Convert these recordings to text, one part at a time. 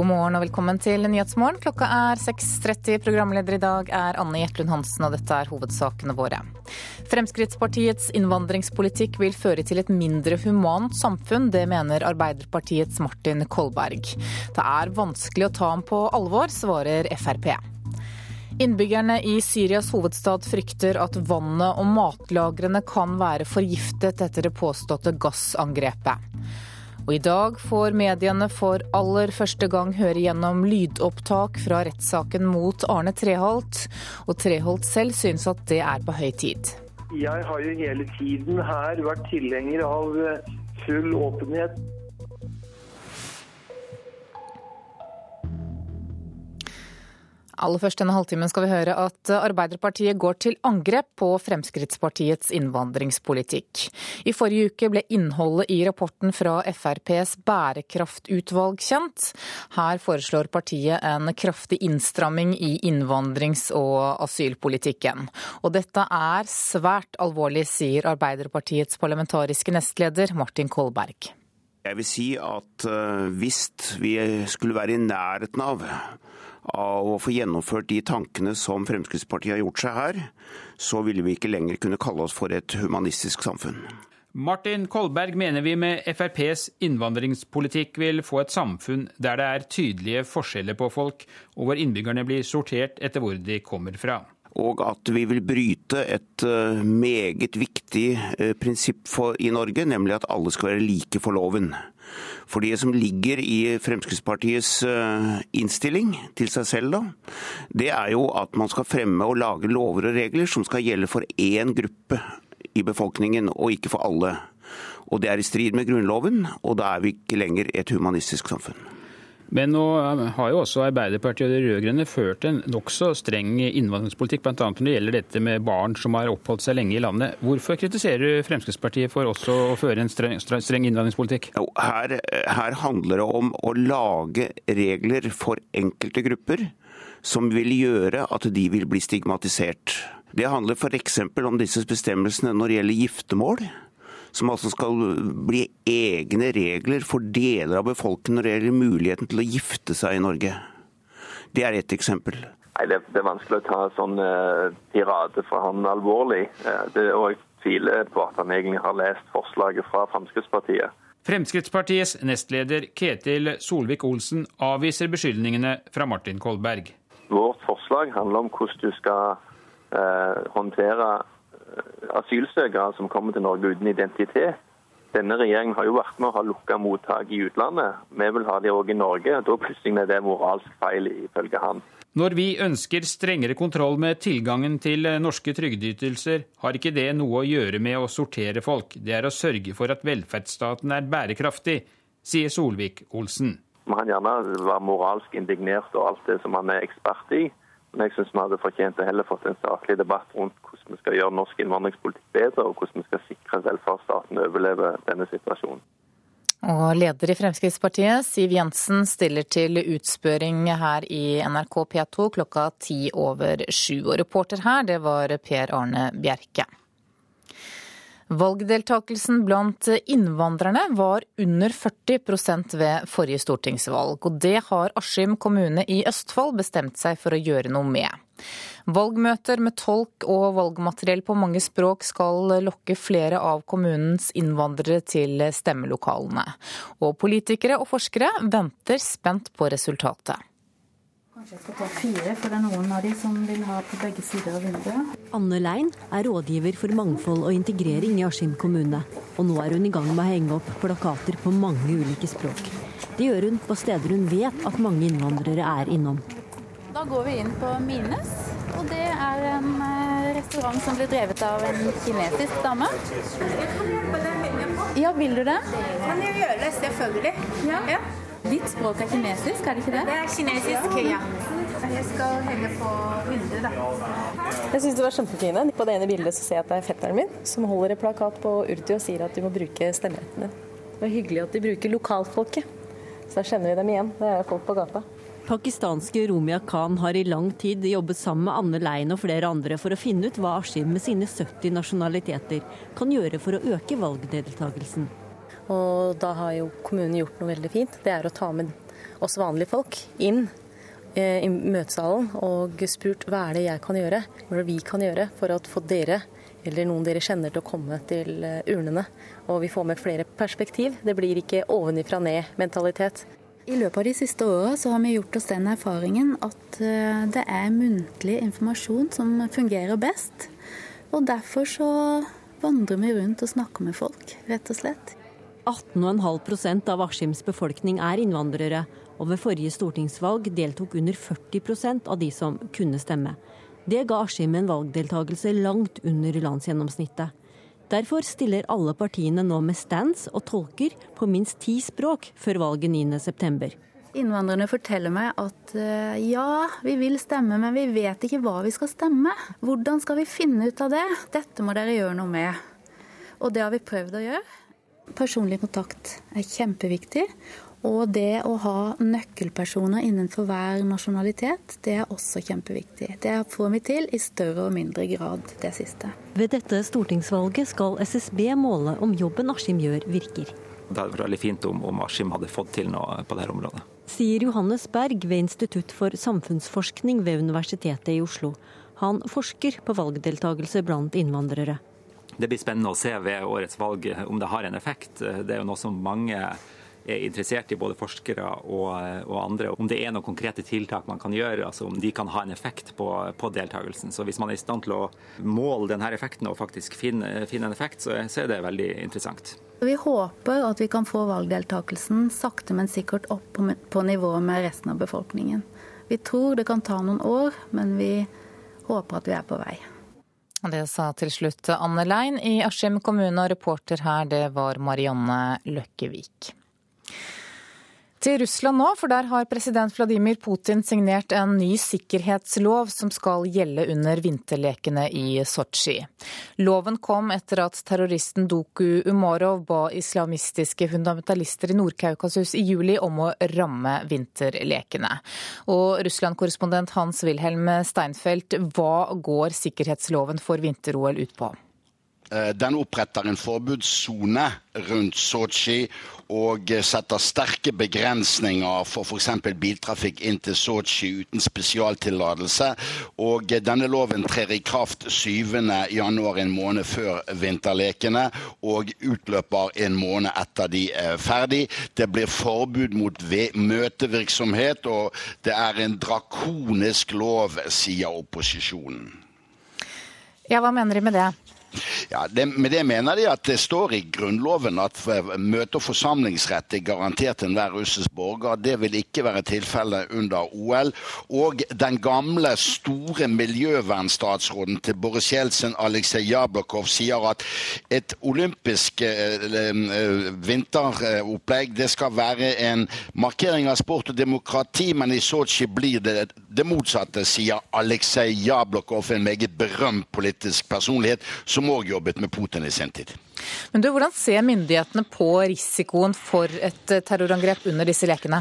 God morgen og velkommen til Nyhetsmorgen. Klokka er 6.30. Programleder i dag er Anne Gjertlund Hansen, og dette er hovedsakene våre. Fremskrittspartiets innvandringspolitikk vil føre til et mindre humant samfunn. Det mener Arbeiderpartiets Martin Kolberg. Det er vanskelig å ta ham på alvor, svarer Frp. Innbyggerne i Syrias hovedstad frykter at vannet og matlagrene kan være forgiftet etter det påståtte gassangrepet. Og i dag får mediene for aller første gang høre gjennom lydopptak fra rettssaken mot Arne Treholt. Og Treholt selv synes at det er på høy tid. Jeg har jo hele tiden her vært tilhenger av full åpenhet Aller først denne halvtimen skal vi høre at Arbeiderpartiet går til angrep på Fremskrittspartiets innvandringspolitikk. I forrige uke ble innholdet i rapporten fra FrPs bærekraftutvalg kjent. Her foreslår partiet en kraftig innstramming i innvandrings- og asylpolitikken. Og dette er svært alvorlig, sier Arbeiderpartiets parlamentariske nestleder Martin Kolberg. Jeg vil si at eh, hvis vi skulle være i nærheten av av å få gjennomført de tankene som Fremskrittspartiet har gjort seg her, så ville vi ikke lenger kunne kalle oss for et humanistisk samfunn. Martin Kolberg mener vi med FrPs innvandringspolitikk vil få et samfunn der det er tydelige forskjeller på folk, og hvor innbyggerne blir sortert etter hvor de kommer fra. Og at vi vil bryte et eh, meget viktig prinsipp prinsipp i Norge, nemlig at alle skal være like for loven. For det som ligger i Fremskrittspartiets eh, innstilling til seg selv, da, det er jo at man skal fremme og lage lover og regler som skal gjelde for én gruppe i befolkningen, og ikke for alle. Og det er i strid med Grunnloven, og da er vi ikke lenger et humanistisk samfunn. Men nå har jo også Arbeiderpartiet og de rød-grønne ført en nokså streng innvandringspolitikk, bl.a. når det gjelder dette med barn som har oppholdt seg lenge i landet. Hvorfor kritiserer du Fremskrittspartiet for også å føre en streng, streng innvandringspolitikk? Her, her handler det om å lage regler for enkelte grupper som vil gjøre at de vil bli stigmatisert. Det handler f.eks. om disse bestemmelsene når det gjelder giftermål som altså skal bli egne regler for deler av befolkningen når det gjelder muligheten til å gifte seg i Norge. Det er ett eksempel. Nei, det, er vanskelig å ta sånn uh, tirade fra han alvorlig. Uh, det, og jeg tviler på at han egentlig har lest forslaget fra Fremskrittspartiet. Fremskrittspartiets nestleder Ketil Solvik-Olsen avviser beskyldningene fra Martin Kolberg. Vårt forslag handler om hvordan du skal uh, håndtere asylsøkere som kommer til Norge uten identitet. Denne regjeringen har jo vært med å ha lukka mottak i utlandet. Vi vil ha det òg i Norge. Da plutselig er det moralsk feil, ifølge han. Når vi ønsker strengere kontroll med tilgangen til norske trygdeytelser, har ikke det noe å gjøre med å sortere folk. Det er å sørge for at velferdsstaten er bærekraftig, sier Solvik-Olsen. Han gjerne var moralsk indignert og alt det som han er ekspert i. Men jeg syns vi hadde fortjent å heller fått en saklig debatt rundt hvordan vi skal gjøre norsk innvandringspolitikk bedre, og hvordan vi skal sikre at velferdsstaten overlever denne situasjonen. Og leder i Fremskrittspartiet, Siv Jensen, stiller til utspørring her i NRK P2 klokka ti over sju. Og reporter her, det var Per Arne Bjerke. Valgdeltakelsen blant innvandrerne var under 40% ved forrige stortingsvalg, og det har Askim kommune i Østfold bestemt seg for å gjøre noe med. Valgmøter med tolk og valgmateriell på mange språk skal lokke flere av kommunens innvandrere til stemmelokalene. Og politikere og forskere venter spent på resultatet. Kanskje jeg skal ta fire, for det er noen av de som vil ha på begge sider av vinduet. Anne Lein er rådgiver for mangfold og integrering i Askim kommune. Og nå er hun i gang med å henge opp plakater på mange ulike språk. Det gjør hun på steder hun vet at mange innvandrere er innom. Da går vi inn på Mines, og det er en eh, restaurant som blir drevet av en kinesisk dame. Jeg kan hjelpe deg med Ja, vil du det? Kan jeg gjøre det, selvfølgelig. Ja. ja. Ditt språk er kinesisk, er det ikke det? Det er kinesisk, ja. Jeg skal henge på vinduet, da. Jeg syns det var kjempefine. På det ene bildet så ser jeg at det er fetteren min som holder en plakat på urdu og sier at du må bruke stemmeretten din. Det er hyggelig at de bruker lokalfolket. Så da kjenner vi dem igjen. Det er folk på gata. Pakistanske Romia Khan har i lang tid jobbet sammen med Anne Lein og flere andre for å finne ut hva Askim med sine 70 nasjonaliteter kan gjøre for å øke valgdeltakelsen. Og da har jo kommunen gjort noe veldig fint. Det er å ta med oss vanlige folk inn i møtesalen og spurt hva er det jeg kan gjøre, hva er det vi kan gjøre for å få dere eller noen dere kjenner til å komme til urnene. Og vi får med flere perspektiv. Det blir ikke ovenifra ned-mentalitet. I løpet av de siste åra har vi gjort oss den erfaringen at eh, det er muntlig informasjon som fungerer best. Og derfor så vandrer vi rundt og snakker med folk, rett og slett. 18,5% av Askims befolkning er innvandrere, og ved forrige stortingsvalg deltok under 40% av de som kunne stemme. Det ga Askim en valgdeltakelse langt under landsgjennomsnittet. Derfor stiller alle partiene nå med stands og tolker på minst ti språk før valget 9.9. Innvandrerne forteller meg at eh, ja, vi vil stemme, men vi vet ikke hva vi skal stemme. Hvordan skal vi finne ut av det? Dette må dere gjøre noe med. Og det har vi prøvd å gjøre. Personlig kontakt er kjempeviktig. Og det å ha nøkkelpersoner innenfor hver nasjonalitet, det er også kjempeviktig. Det får vi til i større og mindre grad det siste. Ved dette stortingsvalget skal SSB måle om jobben Askim gjør, virker. Det hadde vært veldig fint om, om Askim hadde fått til noe på dette området. Sier Johannes Berg ved Institutt for samfunnsforskning ved Universitetet i Oslo. Han forsker på valgdeltakelse blant innvandrere. Det blir spennende å se ved årets valg om det har en effekt. Det er jo noe som mange er interessert i, både forskere og, og, andre, om det er noen konkrete tiltak man kan gjøre, altså om de kan ha en effekt på, på deltakelsen. Så Hvis man er i stand til å måle denne effekten og faktisk finne, finne en effekt, så, så, er det veldig interessant. Vi håper at vi kan få valgdeltakelsen sakte, men sikkert opp på, på nivå med resten av befolkningen. Vi tror det kan ta noen år, men vi håper at vi er på vei. Det sa til slutt Anne Lein i Askim kommune, og reporter her det var Marianne Løkkevik. Til Russland nå, for der har president Vladimir Putin signert en ny sikkerhetslov som skal gjelde under vinterlekene i Sotsji. Loven kom etter at terroristen Doku Umarov ba islamistiske fundamentalister i Nord-Kaukasus i juli om å ramme vinterlekene. Og Russland-korrespondent Hans-Wilhelm Steinfeld, hva går sikkerhetsloven for vinter-OL ut på? Eh, den oppretter en forbudssone rundt Sotsji og setter sterke begrensninger for f.eks. biltrafikk inn til Sotsji uten spesialtillatelse. Og denne loven trer i kraft 7.1, en måned før vinterlekene, og utløper en måned etter de er ferdig. Det blir forbud mot møtevirksomhet, og det er en drakonisk lov, sier opposisjonen. Ja, hva mener de med det? Ja, det, Med det mener de at det står i Grunnloven at møte- og forsamlingsrett er garantert enhver russisk borger. Det vil ikke være tilfellet under OL. Og den gamle, store miljøvernstatsråden til Boris Jeltsin, Aleksej Jablokov, sier at et olympisk eh, eh, vinteropplegg det skal være en markering av sport og demokrati, men i Sotsji blir det det motsatte, sier Aleksej Jablokov, en meget berømt politisk personlighet. som som òg jobbet med Putin i sin tid. Men du, Hvordan ser myndighetene på risikoen for et terrorangrep under disse lekene?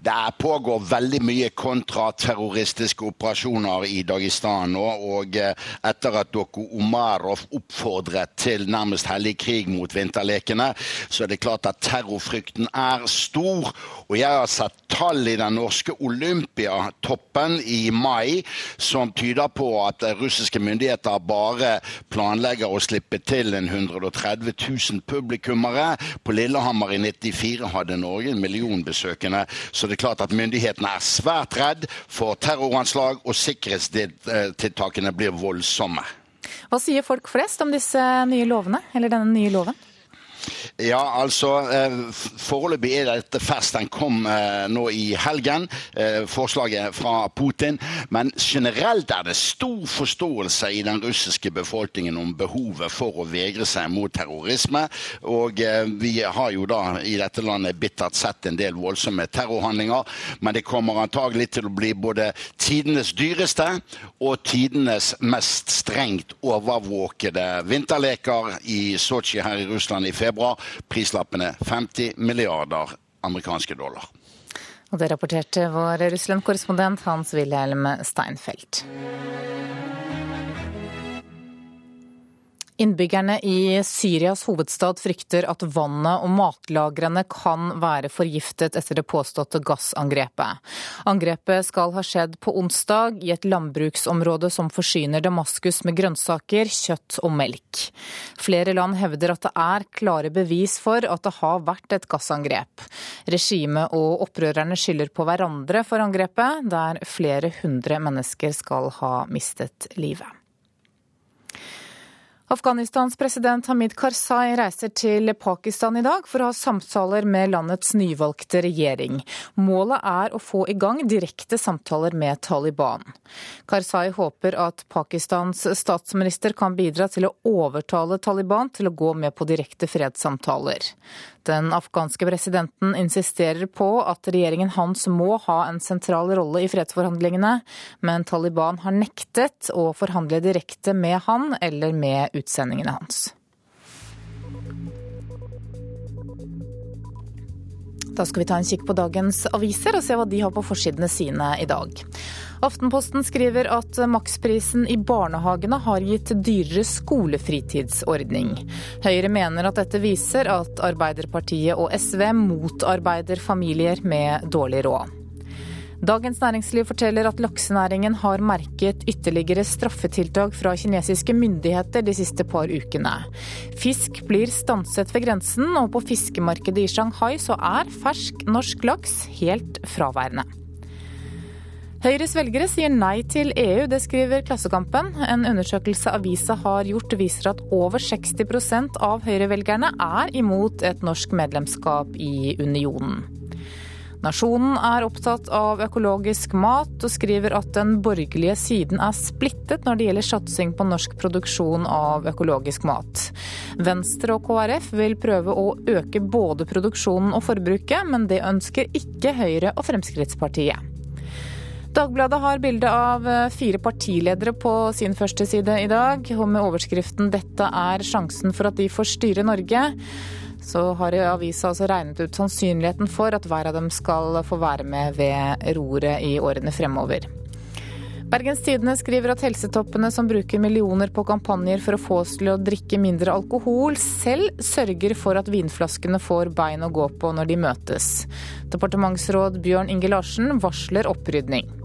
Det pågår veldig mye kontraterroristiske operasjoner i Dagestan nå. Og eh, etter at Doko Omarov oppfordret til nærmest hellig krig mot vinterlekene, så er det klart at terrorfrykten er stor. Og jeg har sett tall i den norske Olympiatoppen i mai som tyder på at russiske myndigheter bare planlegger å slippe til en 130 000 publikummere. På Lillehammer i 94 hadde Norge en million besøkende. Så det er klart at myndighetene er svært redd for terroranslag, og sikkerhetstiltakene blir voldsomme. Hva sier folk flest om disse nye lovene, eller denne nye loven? Ja, altså eh, Foreløpig er dette fest. Den kom eh, nå i helgen, eh, forslaget fra Putin. Men generelt er det stor forståelse i den russiske befolkningen om behovet for å vegre seg mot terrorisme. Og vi har jo da i dette landet bittert sett en del voldsomme terrorhandlinger. Men det kommer antagelig til å bli både tidenes dyreste og tidenes mest strengt overvåkede vinterleker i Sotsji her i Russland i februar februar. Prislappene 50 milliarder amerikanske dollar. Og det rapporterte vår Russland-korrespondent Hans-Wilhelm Steinfeld. Innbyggerne i Syrias hovedstad frykter at vannet og matlagrene kan være forgiftet etter det påståtte gassangrepet. Angrepet skal ha skjedd på onsdag i et landbruksområde som forsyner Damaskus med grønnsaker, kjøtt og melk. Flere land hevder at det er klare bevis for at det har vært et gassangrep. Regimet og opprørerne skylder på hverandre for angrepet, der flere hundre mennesker skal ha mistet livet. Afghanistans president Hamid Karzai reiser til Pakistan i dag for å ha samtaler med landets nyvalgte regjering. Målet er å få i gang direkte samtaler med Taliban. Karzai håper at Pakistans statsminister kan bidra til å overtale Taliban til å gå med på direkte fredssamtaler. Den afghanske presidenten insisterer på at regjeringen hans må ha en sentral rolle i fredsforhandlingene, men Taliban har nektet å forhandle direkte med han eller med utsendingene hans. Da skal vi ta en kikk på dagens aviser og se hva de har på forsidene sine i dag. Aftenposten skriver at maksprisen i barnehagene har gitt dyrere skolefritidsordning. Høyre mener at dette viser at Arbeiderpartiet og SV motarbeider familier med dårlig råd. Dagens Næringsliv forteller at laksenæringen har merket ytterligere straffetiltak fra kinesiske myndigheter de siste par ukene. Fisk blir stanset ved grensen, og på fiskemarkedet i Shanghai så er fersk norsk laks helt fraværende. Høyres velgere sier nei til EU, det skriver Klassekampen. En undersøkelse avisa har gjort viser at over 60 av Høyre-velgerne er imot et norsk medlemskap i unionen. Nasjonen er opptatt av økologisk mat, og skriver at den borgerlige siden er splittet når det gjelder satsing på norsk produksjon av økologisk mat. Venstre og KrF vil prøve å øke både produksjonen og forbruket, men det ønsker ikke Høyre og Fremskrittspartiet. Dagbladet har bilde av fire partiledere på sin første side i dag, og med overskriften 'Dette er sjansen for at de får styre Norge' så har avisa altså regnet ut sannsynligheten for at hver av dem skal få være med ved roret i årene fremover. Bergens Tidende skriver at helsetoppene som bruker millioner på kampanjer for å få oss til å drikke mindre alkohol, selv sørger for at vinflaskene får bein å gå på når de møtes. Departementsråd Bjørn Inge Larsen varsler opprydning.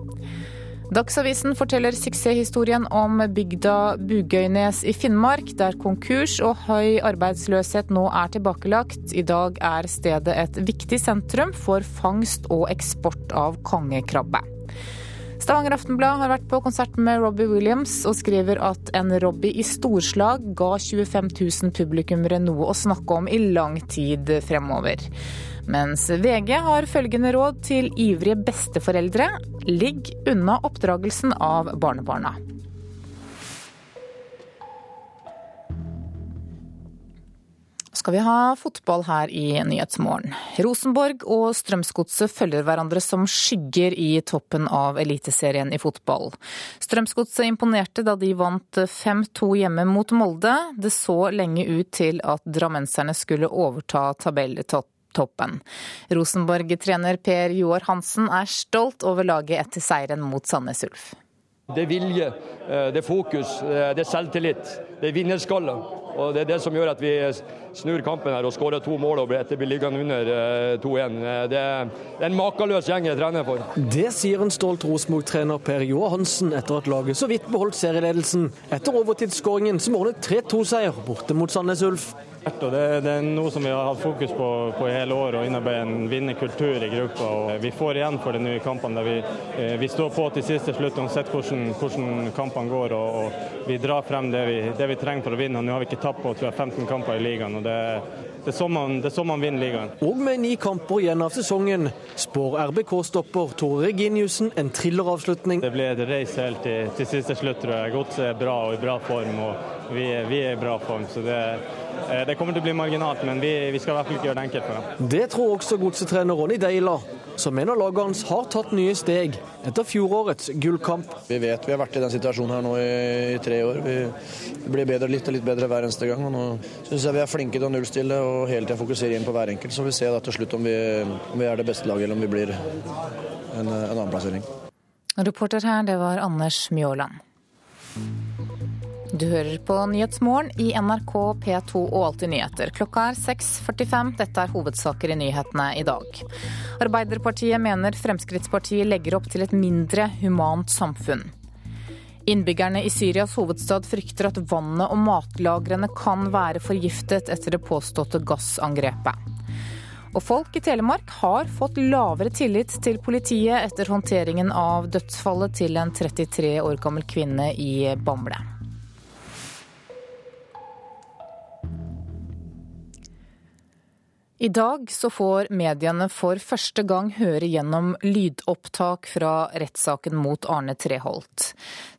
Dagsavisen forteller suksesshistorien om bygda Bugøynes i Finnmark, der konkurs og høy arbeidsløshet nå er tilbakelagt. I dag er stedet et viktig sentrum for fangst og eksport av kongekrabbe. Stavanger Aftenblad har vært på konsert med Robbie Williams og skriver at en Robbie i storslag ga 25 000 publikummere noe å snakke om i lang tid fremover. Mens VG har følgende råd til ivrige besteforeldre ligg unna oppdragelsen av barnebarna. skal vi ha fotball her i Nyhetsmorgen. Rosenborg og Strømsgodset følger hverandre som skygger i toppen av Eliteserien i fotball. Strømsgodset imponerte da de vant 5-2 hjemme mot Molde. Det så lenge ut til at drammenserne skulle overta tabelltopp toppen. Rosenborg-trener Per Joar Hansen er stolt over laget etter seieren mot Sandnes Ulf. Det er vilje, eh, det er fokus, eh, det er selvtillit, det er vinnerskalle. Og Det er det som gjør at vi snur kampen her og skårer to mål og blir liggende under 2-1. Eh, det er en makeløs gjeng jeg trener for. Det sier en stolt Rosenborg-trener Per Joar Hansen etter at laget så vidt beholdt serieledelsen etter overtidsskåringen som ordnet 3-2-seier borte mot Sandnes Ulf. Det, det, er noe som vi har hatt fokus på, på i hele år, å innarbeide en vinnerkultur i gruppa. Og vi får igjen for det nå i kampene der vi, eh, vi, står på til siste slutt uansett hvordan, hvordan kampene går. Og, og, vi drar frem det vi, det vi, trenger for å vinne. Nå har vi ikke tapt på tror jeg, 15 kamper i ligaen. Og det, det er sånn man, man, vinner ligaen. Og med ni kamper igjen av sesongen spår RBK-stopper Tore Reginiussen en thrilleravslutning. Det blir et race helt til, til siste slutt, tror jeg. Godset er bra og i bra form. og vi, vi er i bra form. så det det kommer til å bli marginalt, men vi, vi skal i hvert fall ikke gjøre det enkelt for dem. Det tror også godsetrener Ronny Deila, som mener laget hans har tatt nye steg etter fjorårets gullkamp. Vi vet vi har vært i den situasjonen her nå i, i tre år. Vi, blir bedre litt og litt bedre hver eneste gang. og Nå syns jeg vi er flinke til å nullstille og hele tida fokusere inn på hver enkelt. Så vi ser da til slutt om vi, om vi er det beste laget eller om vi blir en, en annen plassering. Reporter her, det var Anders Mjåland. Du hører på Nyhetsmorgen i NRK P2 og Alltid nyheter. Klokka er 6.45. Dette er hovedsaker i nyhetene i dag. Arbeiderpartiet mener Fremskrittspartiet legger opp til et mindre humant samfunn. Innbyggerne i Syrias hovedstad frykter at vannet og matlagrene kan være forgiftet etter det påståtte gassangrepet. Og folk i Telemark har fått lavere tillit til politiet etter håndteringen av dødsfallet til en 33 år gammel kvinne i Bamble. I dag så får mediene for første gang høre gjennom lydopptak fra rettssaken mot Arne Treholt.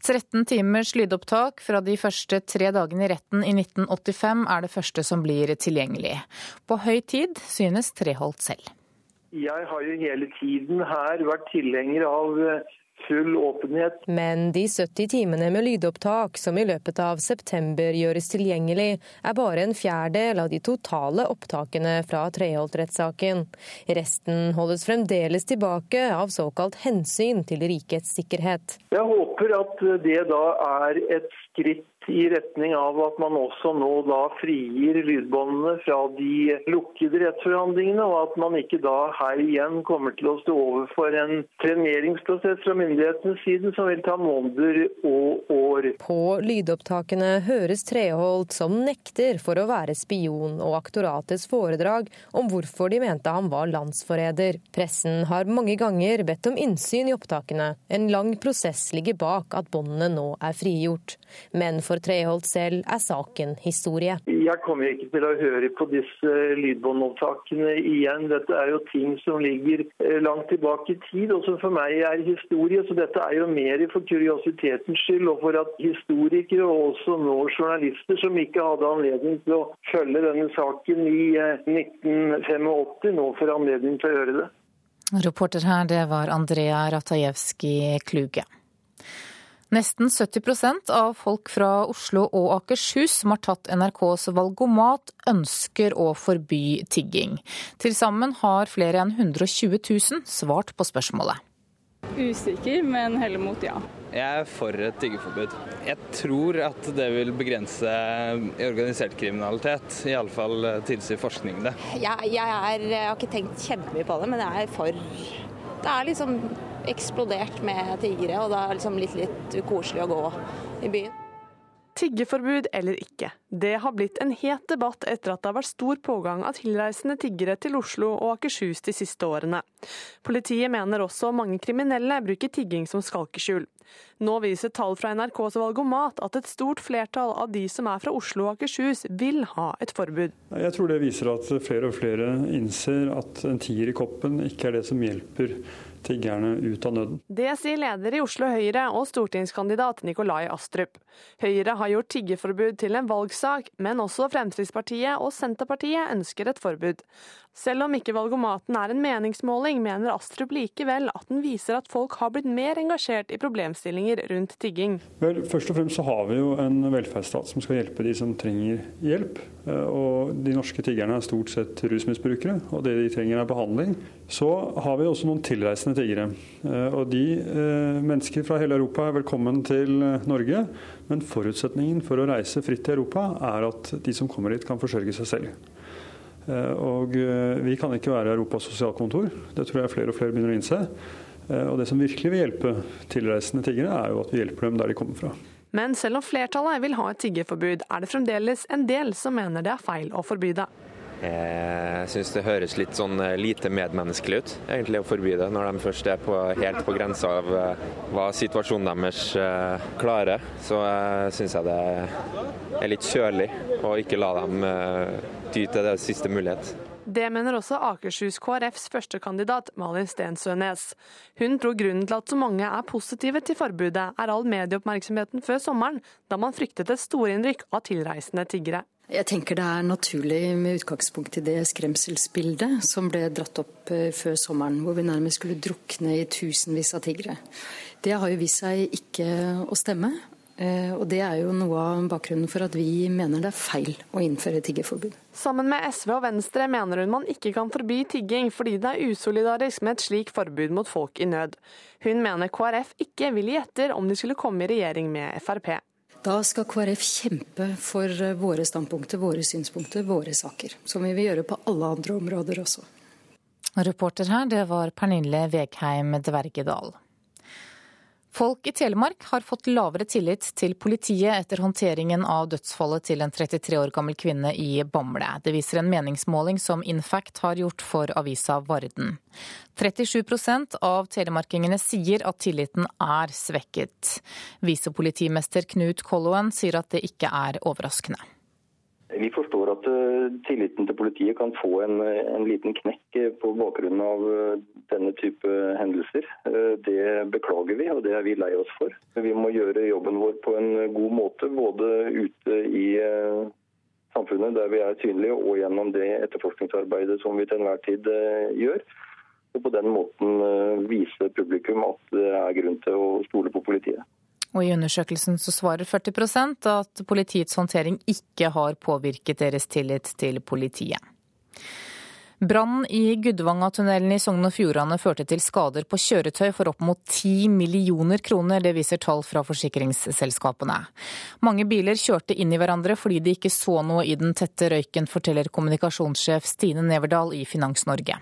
13 timers lydopptak fra de første tre dagene i retten i 1985 er det første som blir tilgjengelig. På høy tid, synes Treholt selv. Jeg har jo hele tiden her vært tilhenger av full åpenhet. Men de 70 timene med lydopptak som i løpet av september gjøres tilgjengelig, er bare en fjerdedel av de totale opptakene fra Treholt-rettssaken. Resten holdes fremdeles tilbake av såkalt hensyn til rikets sikkerhet. Jeg håper at det da er et skritt i retning av at man også nå da frigir lydbåndene fra de lukkede rettsforhandlingene, og at man ikke da her igjen kommer til å stå overfor en treneringsprosess fra myndighetenes side som vil ta måneder og år. På lydopptakene høres Treholt som nekter for å være spion, og aktoratets foredrag om hvorfor de mente han var landsforræder. Pressen har mange ganger bedt om innsyn i opptakene. En lang prosess ligger bak at båndene nå er frigjort. Men for Treholt selv er saken historie. Jeg kommer ikke til å høre på disse lydbåndopptakene igjen. Dette er jo ting som ligger eh, langt tilbake i tid, og som for meg er historie. Så dette er jo mer for kuriositetens skyld, og for at historikere og også nå journalister som ikke hadde anledning til å følge denne saken i 1985, eh, nå får anledning til å gjøre det. Reporter her, det var Andrea Ratajewski Kluge. Nesten 70% av folk fra Oslo og Akershus som har tatt NRKs valgomat, ønsker å forby tigging. Til sammen har flere enn 120 000 svart på spørsmålet. Usikker, men heller mot ja. Jeg er for et tiggeforbud. Jeg tror at det vil begrense organisert kriminalitet. Iallfall tilsier forskningen det. Jeg, jeg, er, jeg har ikke tenkt kjempemye på det, men jeg er for. Det er liksom eksplodert med tiggere, og det er liksom litt, litt ukoselig å gå i byen. Tiggeforbud eller ikke, det har blitt en het debatt etter at det har vært stor pågang av tilreisende tiggere til Oslo og Akershus de siste årene. Politiet mener også mange kriminelle bruker tigging som skalkeskjul. Nå viser tall fra NRKs valgomat at et stort flertall av de som er fra Oslo og Akershus vil ha et forbud. Jeg tror det viser at flere og flere innser at en tiger i koppen ikke er det som hjelper tiggerne ut av nøden. Det sier leder i Oslo Høyre og stortingskandidat Nikolai Astrup. Høyre har gjort tiggeforbud til en valgsak, men også Fremskrittspartiet og Senterpartiet ønsker et forbud. Selv om ikke valgomaten er en meningsmåling, mener Astrup likevel at den viser at folk har blitt mer engasjert i problemstillinger rundt tigging. Vel, først og fremst så har vi jo en velferdsstat som skal hjelpe de som trenger hjelp. Eh, og de norske tiggerne er stort sett rusmisbrukere, og det de trenger er behandling. Så har vi også noen tilreisende tiggere. Eh, og de eh, mennesker fra hele Europa er velkommen til Norge. Men forutsetningen for å reise fritt til Europa er at de som kommer hit kan forsørge seg selv. Eh, og eh, vi kan ikke være Europas sosialkontor. Det tror jeg flere og flere begynner å innse. Eh, og det som virkelig vil hjelpe tilreisende tiggere, er jo at vi hjelper dem der de kommer fra. Men selv om flertallet vil ha et tiggerforbud, er det fremdeles en del som mener det er feil å forby det. Jeg syns det høres litt sånn lite medmenneskelig ut, egentlig, å forby det, når de først er på, helt på grensa av hva situasjonen deres klarer. Så syns jeg det er litt kjølig å ikke la dem ty til det siste mulighet. Det mener også Akershus KrFs førstekandidat Malin Stensønes. Hun tror grunnen til at så mange er positive til forbudet, er all medieoppmerksomheten før sommeren, da man fryktet et storinnrykk av tilreisende tiggere. Jeg tenker det er naturlig med utgangspunkt i det skremselsbildet som ble dratt opp eh, før sommeren, hvor vi nærmest skulle drukne i tusenvis av tiggere. Det har jo vist seg ikke å stemme. Eh, og Det er jo noe av bakgrunnen for at vi mener det er feil å innføre tiggerforbud. Sammen med SV og Venstre mener hun man ikke kan forby tigging fordi det er usolidarisk med et slik forbud mot folk i nød. Hun mener KrF ikke vil gi etter om de skulle komme i regjering med Frp. Da skal KrF kjempe for våre standpunkter, våre synspunkter, våre saker. Som vi vil gjøre på alle andre områder også. Reporter her, det var Pernille Vegheim Dvergedal. Folk i Telemark har fått lavere tillit til politiet etter håndteringen av dødsfallet til en 33 år gammel kvinne i Bamble. Det viser en meningsmåling som Infact har gjort for avisa Varden. 37% av telemarkingene sier at tilliten er svekket. Visepolitimester Knut Kolloen sier at det ikke er overraskende. Vi forstår at eh, tilliten til politiet kan få en, en, liten knekk eh, på bakgrunn av eh, denne type hendelser. Det beklager vi, og det er vi lei oss for. Vi må gjøre jobben vår på en god måte, både ute i samfunnet der vi er synlige, og gjennom det etterforskningsarbeidet som vi til enhver tid gjør. Og på den måten vise publikum at det er grunn til å stole på politiet. Og I undersøkelsen så svarer 40% at politiets håndtering ikke har påvirket deres tillit til politiet. Brannen i Gudvangatunnelen i Sogn og Fjordane førte til skader på kjøretøy for opp mot 10 millioner kroner, det viser tall fra forsikringsselskapene. Mange biler kjørte inn i hverandre fordi de ikke så noe i den tette røyken, forteller kommunikasjonssjef Stine Neverdal i Finans Norge.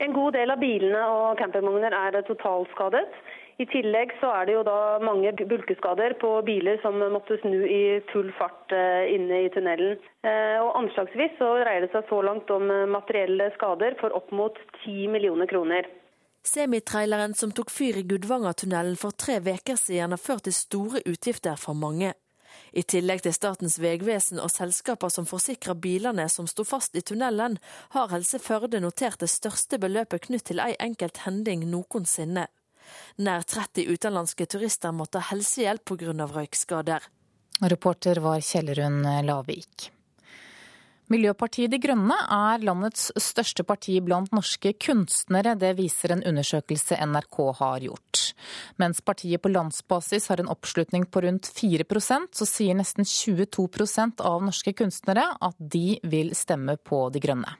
En god del av bilene og campingvogner er totalskadet. I tillegg så er det jo da mange bulkeskader på biler som måtte snu i full fart eh, inne i tunnelen. Eh, og Anslagsvis så dreier det seg så langt om eh, materielle skader for opp mot 10 millioner kroner. Semitraileren som tok fyr i Gudvangatunnelen for tre uker siden, har ført til store utgifter for mange. I tillegg til Statens vegvesen og selskaper som forsikrer bilene som sto fast i tunnelen, har Helse Førde notert det største beløpet knytt til ei enkelt hending noensinne. Nær 30 utenlandske turister måtte ha helsehjelp pga. røykskader. Reporter var Kjellerund Lavik. Miljøpartiet De Grønne er landets største parti blant norske kunstnere. Det viser en undersøkelse NRK har gjort. Mens partiet på landsbasis har en oppslutning på rundt 4% så sier nesten 22% av norske kunstnere at de vil stemme på De Grønne.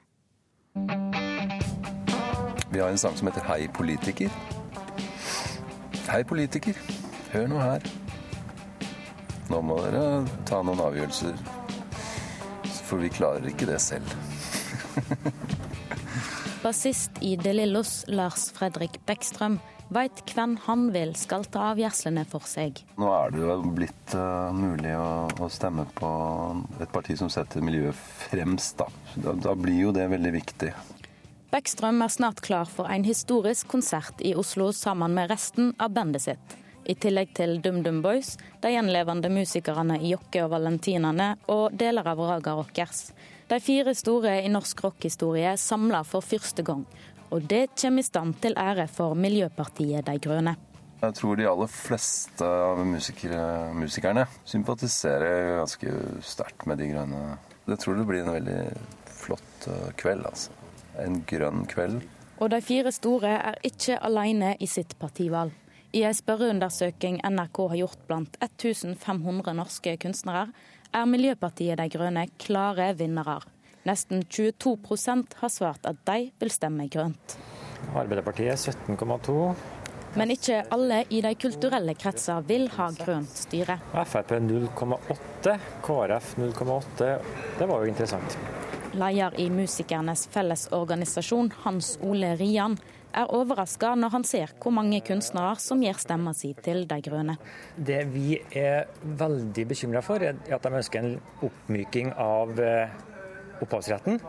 Vi har en sang som heter Hei politiker. Hei, politiker. Hør nå her. Nå må dere ta noen avgjørelser. For vi klarer ikke det selv. Bassist i De Lillos, Lars Fredrik Bekkstrøm, veit hvem han vil skal ta avgjørelsene for seg. Nå er det jo blitt uh, mulig å, å, stemme på et parti som setter miljøet fremst, da. da. Da blir jo det veldig viktig. Bekkstrøm er snart klar for en historisk konsert i Oslo sammen med resten av bandet sitt. I tillegg til DumDum Boys, de gjenlevende musikerne i Jokke og Valentinene og deler av Raga Rockers. De fire store i norsk rockhistorie samler for første gang. Og det kommer i stand til ære for Miljøpartiet De Grønne. Jeg tror de aller fleste av musikerne sympatiserer ganske sterkt med De Grønne. Jeg tror det blir en veldig flott eh, kveld, altså en grønn kveld. Og de fire store er ikke alene i sitt partivalg. I en spørreundersøking NRK har gjort blant 1500 norske kunstnere, er Miljøpartiet De Grønne klare vinnere. Nesten 22% har svart at de vil stemme grønt. Arbeiderpartiet 17,2. Men ikke alle i de kulturelle kretser vil ha grønt styre. Frp 0,8, KrF 0,8. Det var jo interessant. Leder i Musikernes Fellesorganisasjon, Hans Ole Rian, er overraska når han ser hvor mange kunstnere som gir stemma si til De grønne. Det vi er veldig bekymra for, er at de ønsker en oppmyking av eh, opphavsretten.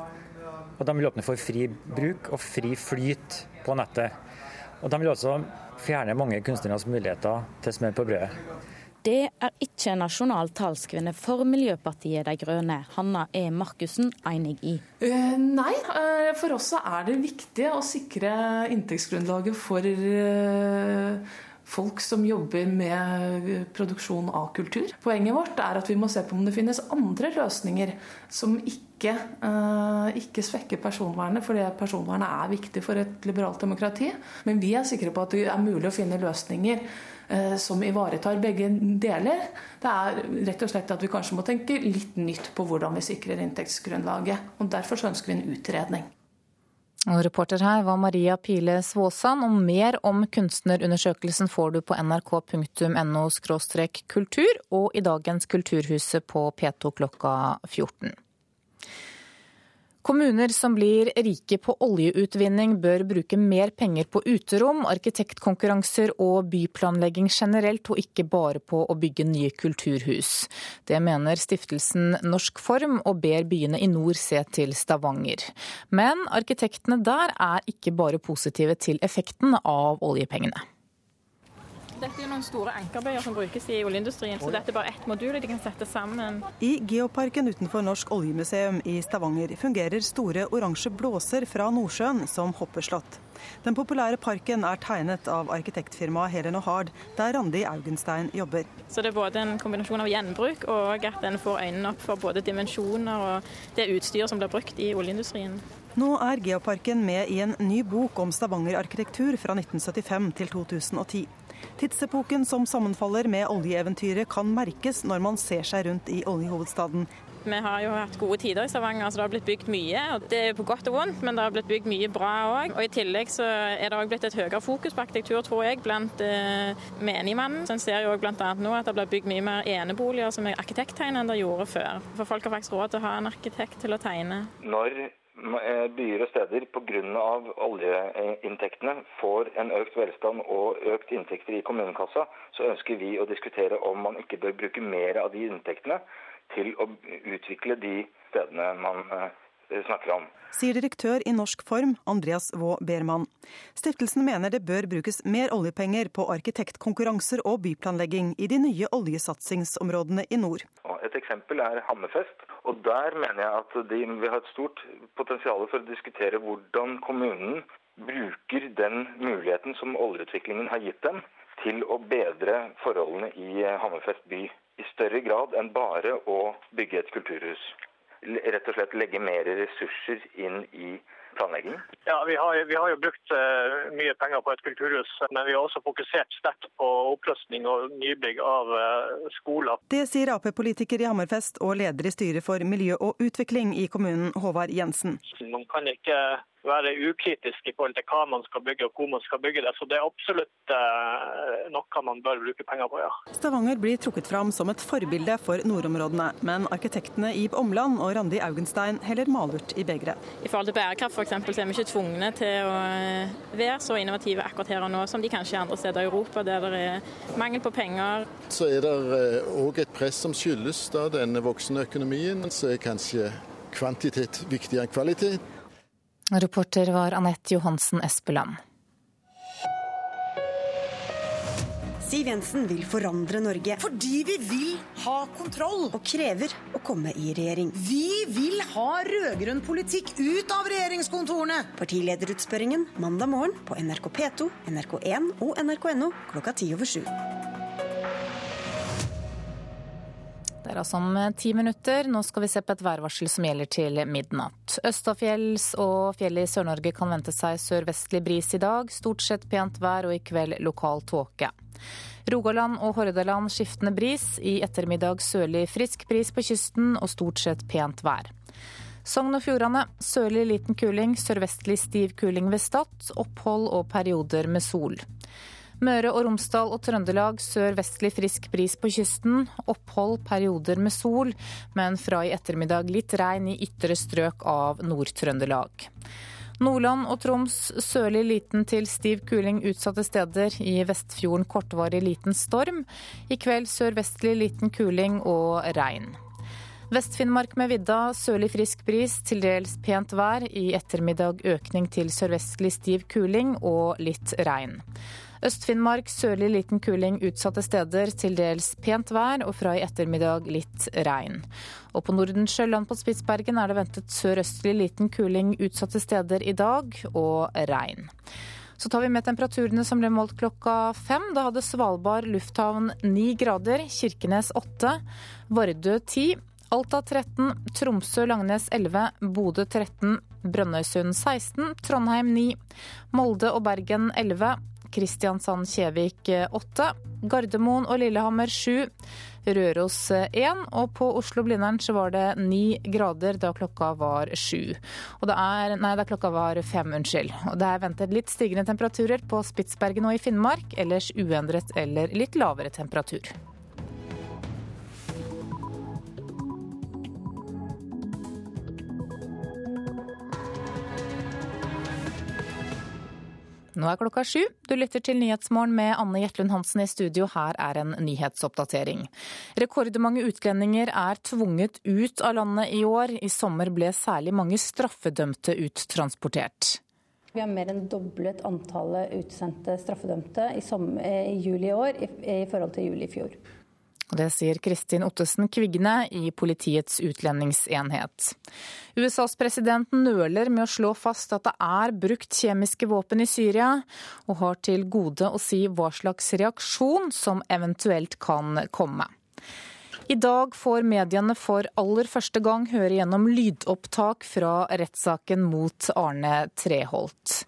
Og de vil åpne for fri bruk og fri flyt på nettet. Og de vil også fjerne mange kunstneres muligheter til smør på brødet. Det er ikke nasjonal talskvinne for Miljøpartiet De Grønne, Hanna E. Markussen, enig i? Uh, nei, uh, for oss er det viktig å sikre inntektsgrunnlaget for uh, folk som jobber med produksjon av kultur. Poenget vårt er at vi må se på om det finnes andre løsninger som ikke, ikke svekker personvernet, fordi personvernet er viktig for et liberalt demokrati. Men vi er sikre på at det er mulig å finne løsninger Eh, som ivaretar begge deler. Det er rett og slett at vi kanskje må tenke litt nytt på hvordan vi sikrer inntektsgrunnlaget. og Derfor ønsker vi en utredning. Og reporter her var Maria Pile Svåsand, og mer om kunstnerundersøkelsen får du på nrk.no kultur og i dagens Kulturhuset på P2 klokka 14. Kommuner som blir rike på oljeutvinning bør bruke mer penger på uterom, arkitektkonkurranser og byplanlegging generelt, og ikke bare på å bygge nye kulturhus. Det mener stiftelsen Norsk Form, og ber byene i nord se til Stavanger. Men arkitektene der er ikke bare positive til effekten av oljepengene. Dette er noen store ankerbøyer som brukes i oljeindustrien, så dette er bare ett modul de kan sette sammen. I Geoparken utenfor Norsk oljemuseum i Stavanger fungerer store oransje blåser fra Nordsjøen som hoppeslott. Den populære parken er tegnet av arkitektfirmaet Helen og Hard, der Randi Augenstein jobber. Så Det er både en kombinasjon av gjenbruk og at en får øynene opp for både dimensjoner og det utstyret som blir brukt i oljeindustrien. Nå er Geoparken med i en ny bok om Stavanger-arkitektur fra 1975 til 2010. Tidsepoken som sammenfaller med oljeeventyret kan merkes når man ser seg rundt i oljehovedstaden. Vi har jo hatt gode tider i Stavanger, så det har blitt bygd mye. og Det er på godt og vondt, men det har blitt bygd mye bra òg. Og I tillegg så er det òg blitt et høyere fokus på arkitektur, tror jeg, blant eh, menigmannen. Så En ser jo bl.a. nå at det blir bygd mye mer eneboliger som er arkitekttegnet enn det gjorde før. For folk har faktisk råd til å ha en arkitekt til å tegne. Når Eh, byer og steder pga. oljeinntektene får en økt velstand og økt inntekter i kommunekassa, så ønsker vi å diskutere om man ikke bør bruke mer av de inntektene til å utvikle de stedene man eh, snakker om. Sier direktør i Norsk Form, Andreas Vaa Bermann. Stiftelsen mener det bør brukes mer oljepenger på arkitektkonkurranser og byplanlegging i de nye oljesatsingsområdene i nord. Et eksempel er Hammerfest. Og Der mener jeg at de, vi har et stort potensial for å diskutere hvordan kommunen bruker den muligheten som oljeutviklingen har gitt dem, til å bedre forholdene i Hammerfest by. I større grad enn bare å bygge et kulturhus rett og slett legge mer ressurser inn i planlegging? Ja, vi har, vi har, jo brukt uh, mye penger på et kulturhus, men vi har også fokusert sterkt på opprustning og nybygg av uh, skoler. Det sier Ap-politiker i Hammerfest og leder i styret for miljø og utvikling i kommunen, Håvard Jensen. Man kan ikke være ukritisk i forhold til hva man skal bygge og hvor man skal bygge det. Så det er absolutt eh, noe man bør bruke penger på, ja. Stavanger blir trukket fram som et forbilde for nordområdene, men arkitektene Ib Omland og Randi Augenstein heller malurt i begeret. I forhold til bærekraft f.eks. så er vi ikke tvungne til å eh, være så innovative akkurat her og nå som de kanskje er andre steder i Europa, der det er mangel på penger. Så er det òg eh, et press som skyldes da denne voksende økonomien, så er kanskje kvantitet viktigere enn kvalitet. Reporter var Anette Johansen Espeland. Siv Jensen vil forandre Norge. Fordi vi vil ha kontroll. Og krever å komme i regjering. Vi vil ha rød-grønn politikk ut av regjeringskontorene! Partilederutspørringen mandag morgen på NRK P2, NRK1 og nrk.no klokka ti over sju. Det er altså om ti minutter. Nå skal vi se på et værvarsel som gjelder til midnatt. Østafjells og fjellet i Sør-Norge kan vente seg sørvestlig bris i dag. Stort sett pent vær og i kveld lokal tåke. Rogaland og Hordaland skiftende bris. I ettermiddag sørlig frisk bris på kysten og stort sett pent vær. Sogn og Fjordane sørlig liten kuling, sørvestlig stiv kuling ved Stad. Opphold og perioder med sol. Møre og Romsdal og Trøndelag sør-vestlig frisk bris på kysten. Opphold, perioder med sol, men fra i ettermiddag litt regn i ytre strøk av Nord-Trøndelag. Nordland og Troms sørlig liten til stiv kuling utsatte steder. I Vestfjorden kortvarig liten storm. I kveld sørvestlig liten kuling og regn. Vest-Finnmark med vidda sørlig frisk bris, til dels pent vær. I ettermiddag økning til sørvestlig stiv kuling og litt regn. Øst-Finnmark sørlig liten kuling utsatte steder, til dels pent vær og fra i ettermiddag litt regn. Og på Nordensjøland på Spitsbergen er det ventet sørøstlig liten kuling utsatte steder i dag, og regn. Så tar vi med temperaturene som ble målt klokka fem. Da hadde Svalbard lufthavn ni grader, Kirkenes åtte, Vardø ti, Alta 13, Tromsø-Langnes 11, Bodø 13, Brønnøysund 16, Trondheim 9, Molde og Bergen 11, Kristiansand-Kjevik 8, Gardermoen og Lillehammer 7, Røros 1, og på Oslo-Blindern så var det 9 grader da klokka var 7. Og det er, nei, da klokka var 5, unnskyld. Og det er ventet litt stigende temperaturer på Spitsbergen og i Finnmark, ellers uendret eller litt lavere temperatur. Nå er klokka sju. Du lytter til Nyhetsmorgen med Anne Jetlund Hansen i studio. Her er en nyhetsoppdatering. Rekordmange utlendinger er tvunget ut av landet i år. I sommer ble særlig mange straffedømte uttransportert. Vi har mer enn doblet antallet utsendte straffedømte i, i juli i år i forhold til juli i fjor. Det sier Kristin Ottesen Kvigne i Politiets utlendingsenhet. USAs president nøler med å slå fast at det er brukt kjemiske våpen i Syria, og har til gode å si hva slags reaksjon som eventuelt kan komme. I dag får mediene for aller første gang høre gjennom lydopptak fra rettssaken mot Arne Treholt.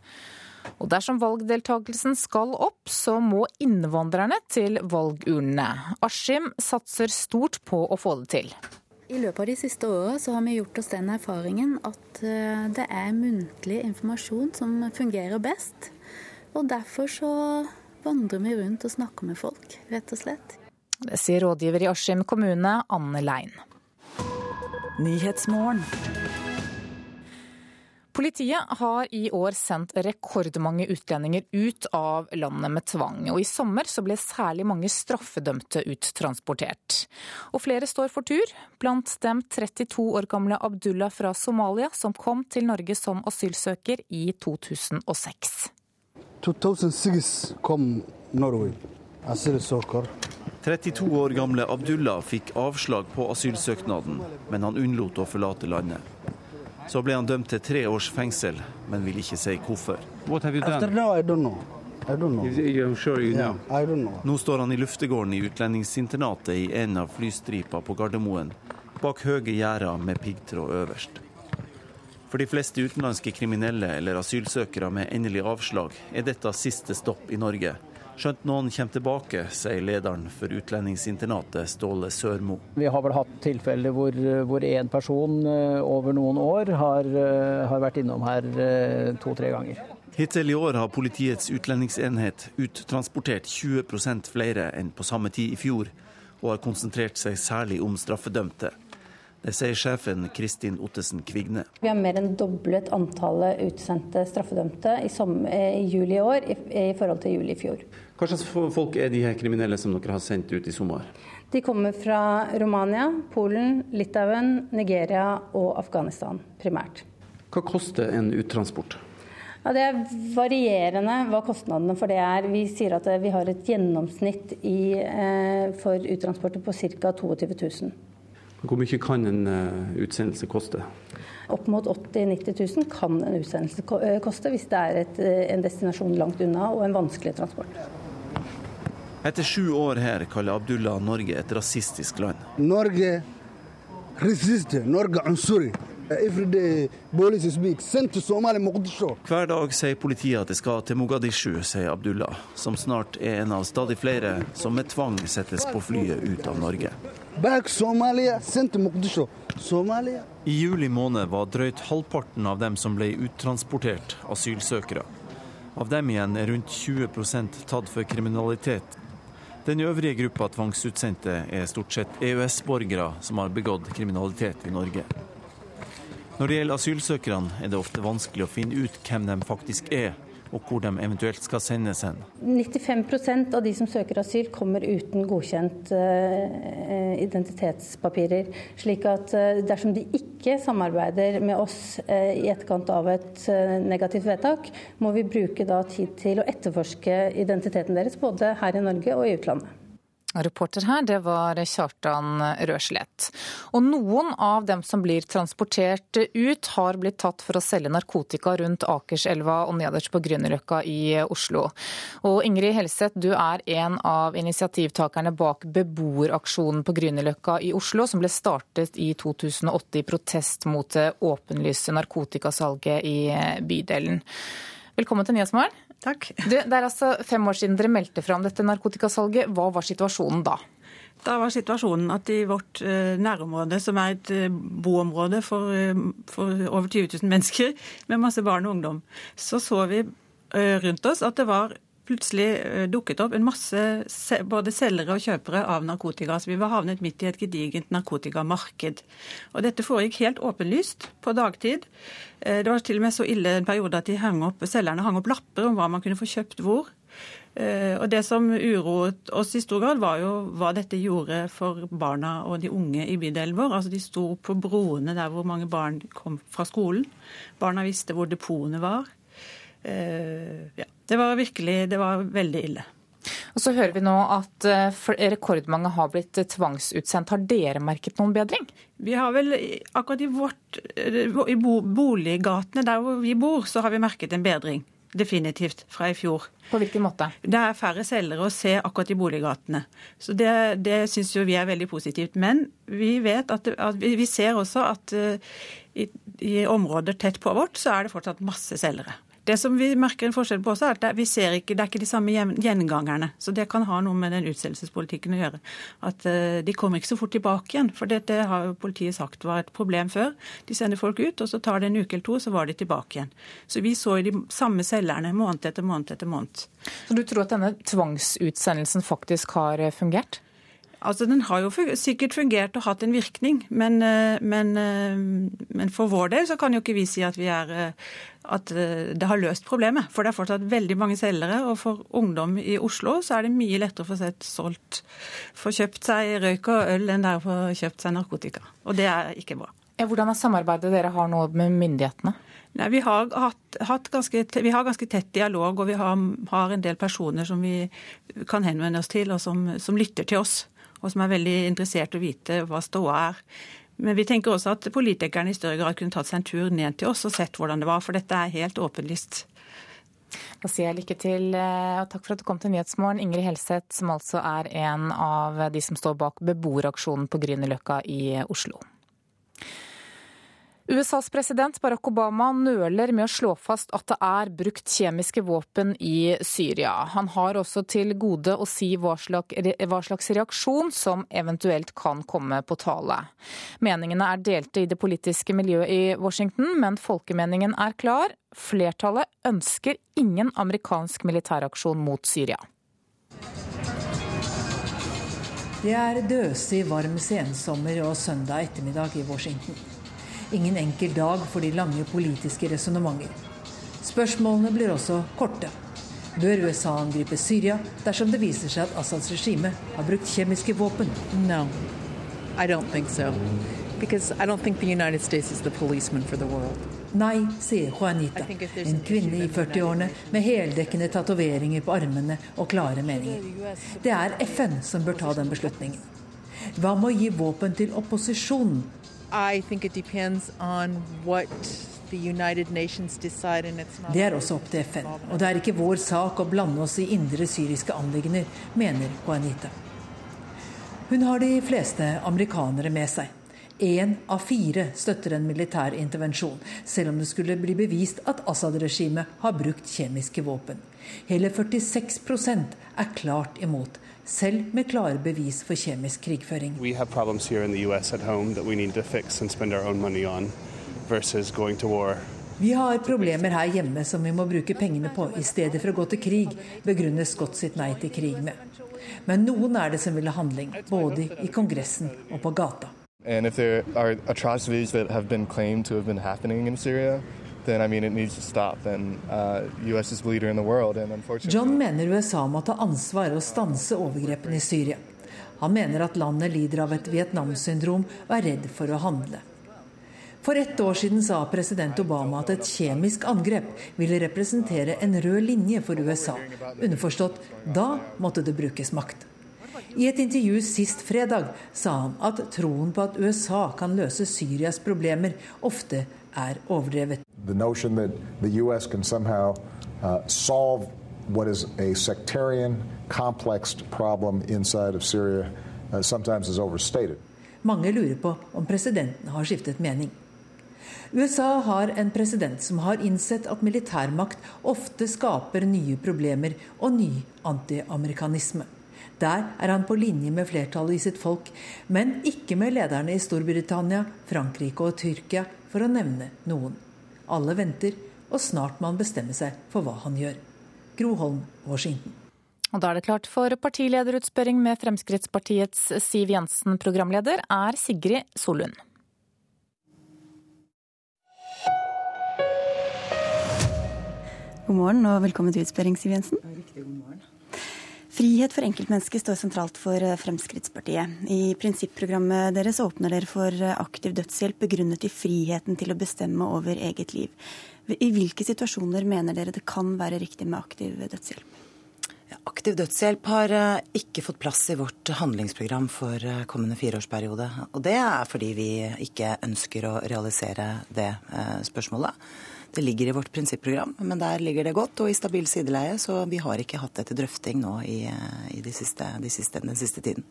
Og dersom valgdeltakelsen skal opp, så må innvandrerne til valgurnene. Askim satser stort på å få det til. I løpet av de siste åra så har vi gjort oss den erfaringen at eh, det er muntlig informasjon som fungerer best. Og derfor så vandrer vi rundt og snakker med folk, rett og slett. Det sier rådgiver i Askim kommune, Anne Lein. Politiet har i år sendt rekordmange utlendinger ut av landet med tvang. Og i sommer så ble særlig mange straffedømte uttransportert. Og flere står for tur, blant dem 32 år gamle Abdullah fra Somalia, som kom til Norge som asylsøker i 2006. 2006 kom Norge, asylsøker. 32 år gamle Abdullah fikk avslag på asylsøknaden, men han unnlot å forlate landet. Så ble han dømt til tre års fengsel, men vil ikke si hvorfor. Nå står han i luftegården i utlendingsinternatet i en av flystripa på Gardermoen, bak høye gjerder med piggtråd øverst. For de fleste utenlandske kriminelle eller asylsøkere med endelig avslag er dette siste stopp i Norge. Skjønt noen kommer tilbake, sier lederen for utlendingsinternatet, Ståle Sørmo. Vi har vel hatt tilfeller hvor, hvor en person eh, over noen år har, eh, har vært innom her eh, to-tre ganger. Hittil i år har politiets utlendingsenhet uttransportert 20% flere enn på samme tid i fjor, og har konsentrert seg særlig om straffedømte. Det sier sjefen Kristin Ottesen Kvigne. Vi har mer enn doblet antallet utsendte straffedømte i, i juli i år i, i, forhold til juli i fjor. Hva slags folk er de her kriminelle som dere har sendt ut i sommer? De kommer fra Romania, Polen, Litauen, Nigeria og Afghanistan primært. Hva koster en uttransport? Ja, det er varierende hva kostnadene for det er. Vi sier at vi har et gjennomsnitt i, eh, for uttransporter på ca. 22 000. Hvor mye kan en uh, utsendelse koste? Opp mot 80 000-90 000 kan en utsendelse eh, koste hvis det er et, eh, en destinasjon langt unna og en vanskelig transport. Etter sju år her kaller Abdullah Norge et rasistisk land. Norge resister. Norge ansuri. Hver dag sier politiet at det skal til Mogadishu, sier Abdullah, som snart er en av stadig flere som med tvang settes på flyet ut av Norge. I juli måned var drøyt halvparten av dem som ble uttransportert, asylsøkere. Av dem igjen er rundt 20% tatt for kriminalitet. Den øvrige gruppa tvangsutsendte er stort sett EØS-borgere som har begått kriminalitet i Norge. Når det gjelder asylsøkerne, er det ofte vanskelig å finne ut hvem de faktisk er, og hvor de eventuelt skal sendes hen. 95% av de som søker asyl, kommer uten godkjent uh, identitetspapirer. Slik at uh, dersom de ikke samarbeider med oss i etterkant av et negativt vedtak, må vi bruke tid til å etterforske identiteten deres, både her i Norge og i utlandet. Reporter her, det var Kjartan Røslett. Og noen av dem som blir transportert ut, har blitt tatt for å selge narkotika rundt Akerselva og nederst på Grünerløkka i Oslo. Og Ingrid Helseth, du er en av initiativtakerne bak beboeraksjonen på Grünerløkka i Oslo, som ble startet i 2008 i protest mot det åpenlyse narkotikasalget i bydelen. Velkommen til Nyhetsmorgen. Takk. Det, det er altså fem år siden dere meldte fram dette narkotikasalget. Hva var situasjonen da? Da var situasjonen at i vårt eh, nærområde, som er et eh, boområde for, eh, for over 20 000 mennesker, med masse barn og ungdom, så så vi rundt oss at det var plutselig dukket opp en masse både selgere og kjøpere av narkotika. Så vi var havnet midt i et gedigent narkotikamarked. Og dette foregikk helt åpenlyst på dagtid. Det var til og med så ille en periode at hang opp, selgerne hang opp lapper om hva man kunne få kjøpt hvor. Eh, og Det som uroet oss i stor grad, var jo hva dette gjorde for barna og de unge i bydelen vår. Altså De sto på broene der hvor mange barn kom fra skolen. Barna visste hvor depotene var. Eh, ja, Det var virkelig det var veldig ille. Og Så hører vi nå at eh, rekordmange har blitt tvangsutsendt. Har dere merket noen bedring? Vi har vel akkurat i, vårt, i boliggatene der hvor vi bor, så har vi merket en bedring definitivt fra i fjor. På hvilken måte? Det er færre selgere å se akkurat i boliggatene. Så Det, det syns jo vi er veldig positivt. Men vi vet at, at vi ser også at i, i områder tett på vårt, så er det fortsatt masse selgere. Det som vi merker en forskjell på også, er at vi ser ikke, det er ikke de samme gjengangerne. Så det kan ha noe med den utstedelsespolitikken å gjøre. At uh, de kommer ikke så fort tilbake igjen. For det, har politiet sagt var et problem før. De sender folk ut, og så tar det en uke eller to, så var de tilbake igjen. Så vi så jo de samme selgerne måned etter måned etter måned. Så du tror at denne tvangsutsendelsen faktisk har eh, fungert? Altså, Den har jo sikkert fungert og hatt en virkning, men, eh, men, men, for vår del så kan jo ikke vi si at vi er at eh, det har løst problemet. For det er fortsatt veldig mange selgere, og for ungdom i Oslo så er det mye lettere å få sett solgt, få kjøpt seg røyk og øl enn det er å få kjøpt seg narkotika. Og det er ikke bra. Hvordan er samarbeidet dere har nå med myndighetene? Nei, vi, har hatt, hatt ganske, vi, har ganske, tett dialog, og vi har, har, en del personer som vi kan henvende oss til, og som, som lytter til oss. Og som er veldig interessert i å vite hva ståa er. Men vi tenker også at politikerne i større grad kunne tatt seg en tur ned til oss og sett hvordan det var, for dette er helt åpenlyst. Da sier jeg lykke til eh, og takk for at du kom til Nyhetsmorgen, Ingrid Helseth, som altså er en av de som står bak beboeraksjonen på Grünerløkka i Oslo. USAs president Barack Obama nøler med å slå fast at det er brukt kjemiske våpen i Syria. Han har også til gode å si hva slags, reaksjon som eventuelt kan komme på tale. Meningene er delte i det politiske miljøet i Washington, men folkemeningen er klar. Flertallet ønsker ingen amerikansk militæraksjon mot Syria. Det er døsig varm sensommer og søndag ettermiddag i Washington. Ingen enkel dag for de lange politiske resonnementer. Spørsmålene blir også korte. Bør USA angripe Syria dersom det viser seg at Assads regime har brukt kjemiske våpen? No, I don't think so. Because I don't think the United States is the policeman for the world. Nei, sier Juanita, en kvinne i 40-årene med heldekkende tatoveringer på armene og klare meninger. Det er FN som bør ta den beslutningen. Hva med å gi våpen til opposisjonen, i think it depends on what det er også opp til FN, og det er ikke vår sak å blande oss i indre syriske anliggender, mener Juanita. Hun har de fleste amerikanere med seg. Én av fire støtter en militær intervensjon, selv om det skulle bli bevist at Assad-regimet har brukt kjemiske våpen. Hele 46% er klart imot, selv med klare bevis for kjemisk krigføring. Vi har problemer her hjemme som vi må bruke pengene på i stedet for å gå til krig, begrunner Scott sitt nei til krig med. Men noen er det som vil ha handling, både i Kongressen og på gata. And if there are atrocities that have been claimed to have been happening in Syria, then I mean stop. And uh, in the world. And. John mener USA må ta ansvar og stanse overgrepene i Syria. Han mener at landet lider av et Vietnam-syndrom og er redd for å handle. For ett år siden sa president Obama at et kjemisk angrep ville representere en rød linje for USA. Underforstått da måtte det brukes makt. I et intervju sist fredag sa han at troen på at USA kan løse Syrias problemer, ofte er overdrevet. The notion that the U.S. can somehow uh, what is a sectarian, complex problem inside of Syria uh, sometimes is overstated. Mange lurer på om presidenten har skiftet mening. USA har en president som har innsett at militærmakt ofte skaper nye problemer og ny antiamerikanisme. Der er han på linje med flertallet i sitt folk, men ikke med lederne i Storbritannia, Frankrike og Tyrkia, for å nevne noen. Alle venter, og snart må han bestemme seg for hva han gjør. Gro Holm, Washington. Og da er det klart for partilederutspørring med Fremskrittspartiets Siv Jensen. Programleder er Sigrid Solund. God morgen og velkommen til utspørring, Siv Jensen. Riktig god morgen. Frihet for enkeltmennesket står sentralt for eh, Fremskrittspartiet. I prinsipprogrammet deres åpner dere for eh, aktiv dødshjelp begrunnet i friheten til å bestemme over eget liv. I hvilke situasjoner mener dere det kan være riktig med aktiv dødshjelp? Aktiv dødshjelp har eh, ikke fått plass i vårt handlingsprogram for kommende fireårsperiode. Og det er fordi vi ikke ønsker å realisere det spørsmålet. Det ligger i vårt prinsipprogram, men der ligger det godt og i stabil sideleie, så vi har ikke hatt det til drøfting nå i, i de siste, de siste, den siste tiden.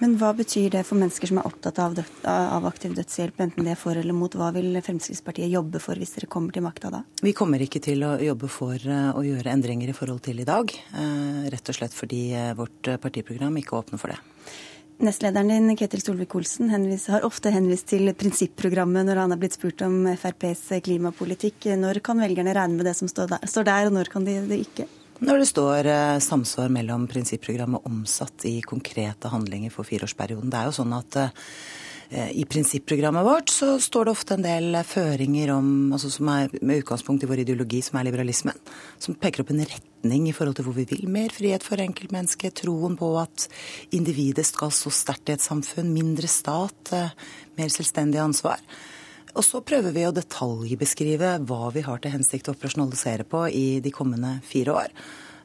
Men hva betyr det for mennesker som er opptatt av, av aktiv dødshjelp, enten det er for eller mot? Hva vil Fremskrittspartiet jobbe for hvis dere kommer til makta da? Vi kommer ikke til å jobbe for eh, å gjøre endringer i forhold til i dag, eh, rett og slett fordi eh, vårt partiprogram ikke åpner for det. Nestlederen din, Ketil Solvik-Olsen, har ofte henvist til prinsipprogrammet når han har blitt spurt om FrPs klimapolitikk. Når kan velgerne regne med det som står der, står der og når kan de det ikke? Når det står eh, samsvar mellom prinsipprogrammet omsatt i konkrete handlinger for fireårsperioden. Det er jo sånn at Eh, I prinsipprogrammet vårt så står det ofte en del føringer om, altså som er med utgangspunkt i vår ideologi, som er liberalismen. Som peker opp en retning i forhold til hvor vi vil. Mer frihet for enkeltmennesket, troen på at individet skal stå sterkt i et samfunn. Mindre stat, eh, mer selvstendig ansvar. Og så prøver vi å detaljbeskrive hva vi har til hensikt å operasjonalisere på i de kommende fire år.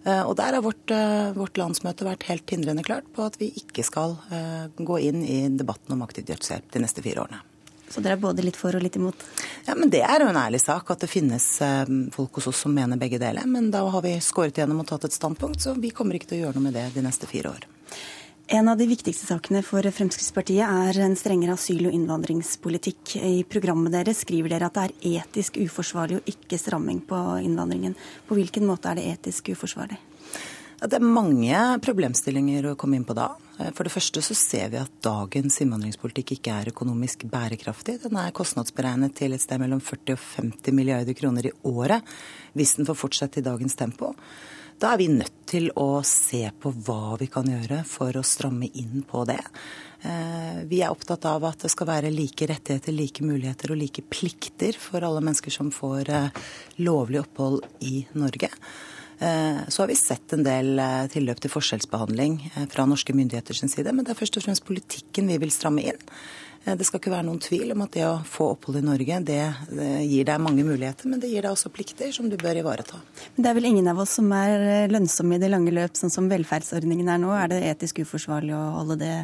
Eh, og der har vårt, eh, vårt, landsmøte vært helt hindrende klart på at vi ikke skal eh, gå inn i debatten om aktiv dødshjelp de neste fire årene. Så dere er både litt for og litt imot? Ja, men Det er jo en ærlig sak at det finnes folk hos oss som mener begge deler. Men da har vi skåret igjennom og tatt et standpunkt, så vi kommer ikke til å gjøre noe med det de neste fire år. En av de viktigste sakene for Fremskrittspartiet er en strengere asyl- og innvandringspolitikk. I programmet deres skriver dere at det er etisk uforsvarlig å ikke stramming på innvandringen. På hvilken måte er det etisk uforsvarlig? Det er mange problemstillinger å komme inn på da. For det første så ser vi at dagens innvandringspolitikk ikke er økonomisk bærekraftig. Den er kostnadsberegnet til et sted mellom 40 og 50 milliarder kroner i året hvis den får fortsette i dagens tempo. Da er vi nødt til å se på hva vi kan gjøre for å stramme inn på det. Eh, vi er opptatt av at det skal være like rettigheter, like muligheter og like plikter for alle mennesker som får eh, lovlig opphold i Norge. Eh, så har vi sett en del tilløp til forskjellsbehandling eh, fra norske myndigheters side, men det er først og fremst politikken vi vil stramme inn. Det skal ikke være noen tvil om at det å få opphold i Norge, det, det gir deg mange muligheter, men det gir deg også plikter som du bør ivareta. Men det er vel ingen av oss som er lønnsomme i det lange løp, sånn som velferdsordningen er nå. Er det etisk uforsvarlig å holde det,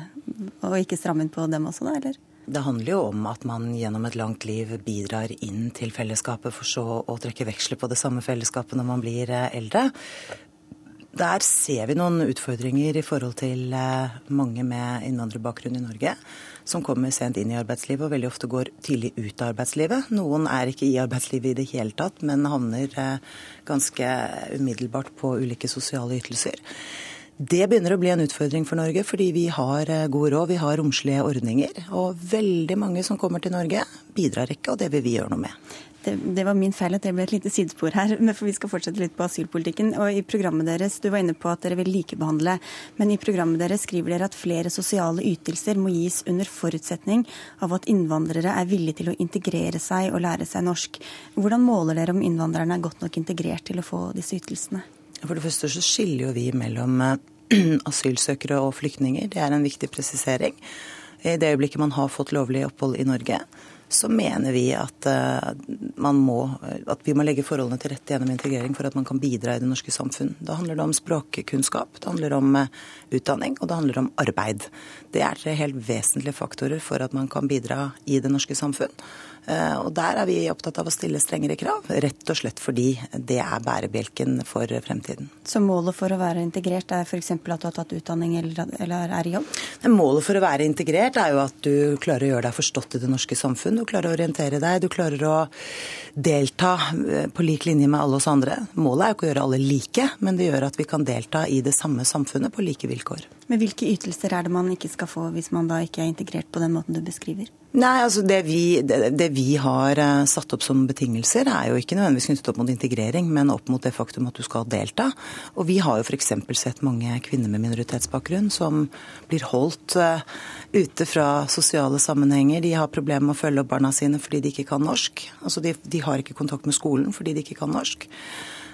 og ikke stramme inn på dem også, da, eller? Det handler jo om at man gjennom et langt liv bidrar inn til fellesskapet, for så å trekke veksler på det samme fellesskapet når man blir eh, eldre. Der ser vi noen utfordringer i forhold til eh, mange med innvandrerbakgrunn i Norge, som kommer sent inn i arbeidslivet og veldig ofte går tidlig ut av arbeidslivet. Noen er ikke i arbeidslivet i det hele tatt, men havner eh, ganske umiddelbart på ulike sosiale ytelser. Det begynner å bli en utfordring for Norge, fordi vi har eh, god råd, vi har romslige ordninger. Og veldig mange som kommer til Norge, bidrar ikke, og det vil vi gjøre noe med. Det, det, var min feil at det ble et lite sidespor her, for vi skal fortsette litt på asylpolitikken. Og i programmet deres, Du var inne på at dere vil likebehandle, men i programmet deres skriver dere at flere sosiale ytelser må gis under forutsetning av at innvandrere er villige til å integrere seg og lære seg norsk. Hvordan måler dere om innvandrerne er godt nok integrert til å få disse ytelsene? For det første så skiller jo vi mellom eh, asylsøkere og flyktninger. Det er en viktig presisering. I det øyeblikket man har fått lovlig opphold i Norge, så mener vi at, uh, må, at, vi må legge forholdene til rette gjennom integrering for at man kan bidra i det norske samfunn. Da handler det om språkkunnskap, det handler om uh, utdanning og det handler om arbeid. Det er tre helt vesentlige faktorer for at man kan bidra i det norske samfunn. Eh, og der er vi opptatt av å stille strengere krav, rett og slett fordi det er bærebjelken for fremtiden. Så målet for å være integrert er f.eks. at du har tatt utdanning eller, er i jobb? Målet for å være integrert er jo at du klarer å gjøre deg forstått i det norske samfunn. Du klarer å orientere deg, du klarer å delta eh, på lik linje med alle oss andre. Målet er jo ikke å gjøre alle like, men det gjør at vi kan delta i det samme samfunnet på like vilkår. Men hvilke ytelser er det man ikke skal få hvis man da ikke er integrert på den måten du beskriver? Nei, altså det vi, det, det vi, har eh, satt opp som betingelser, er jo ikke nødvendigvis knyttet opp mot integrering, men opp mot det faktum at du skal delta. Og vi har jo f.eks. sett mange kvinner med minoritetsbakgrunn som blir holdt uh, ute fra sosiale sammenhenger. De har problemer med å følge opp barna sine fordi de ikke kan norsk. Altså de, de har ikke kontakt med skolen fordi de ikke kan norsk.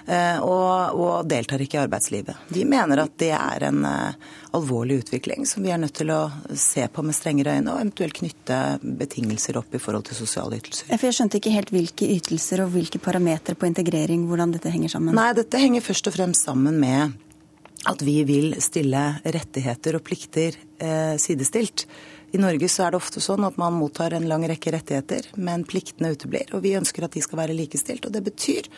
Eh, og, og, deltar ikke i arbeidslivet. De mener at det er en uh, alvorlig utvikling som vi er nødt til å se på med strengere øyne, og eventuelt knytte betingelser opp i forhold til sosiale ytelser. Jeg skjønte ikke helt hvilke ytelser og hvilke parametere på integrering, hvordan dette henger sammen? Nei, dette henger først og fremst sammen med at vi vil stille rettigheter og plikter eh, sidestilt. I Norge så er det ofte sånn at man mottar en lang rekke rettigheter, men pliktene uteblir. Og vi ønsker at de skal være likestilt. Og det betyr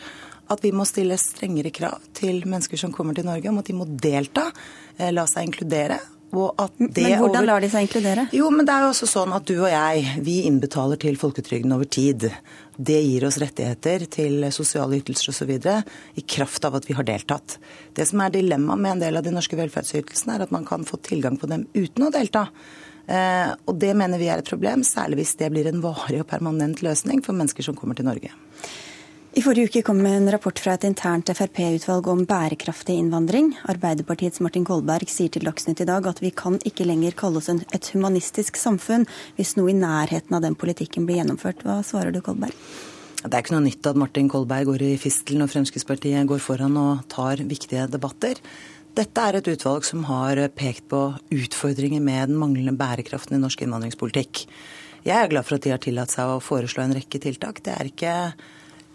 at vi må stille strengere krav til mennesker som kommer til Norge, om at de må delta, eh, la seg inkludere. men hvordan lar de seg inkludere? Jo, men det er jo også sånn at du og jeg, vi innbetaler til folketrygden over tid. Det gir oss rettigheter til sosiale ytelser osv. i kraft av at vi har deltatt. Det som er dilemmaet med en del av de norske velferdsytelsene, er at man kan få tilgang på dem uten å delta. Eh, og det mener vi er et problem, særlig hvis det blir en varig og permanent løsning for mennesker som kommer til Norge. I forrige uke kom en rapport fra et internt Frp-utvalg om bærekraftig innvandring. Arbeiderpartiets Martin Kolberg sier til Dagsnytt i dag at vi kan ikke lenger kalle oss et humanistisk samfunn hvis noe i nærheten av den politikken blir gjennomført. Hva svarer du, Kolberg? Det er ikke noe nytt at Martin Kolberg går i fistel når Fremskrittspartiet går foran og tar viktige debatter. Dette er et utvalg som har pekt på utfordringer med den manglende bærekraften i norsk innvandringspolitikk. Jeg er glad for at de har tillatt seg å foreslå en rekke tiltak. Det er ikke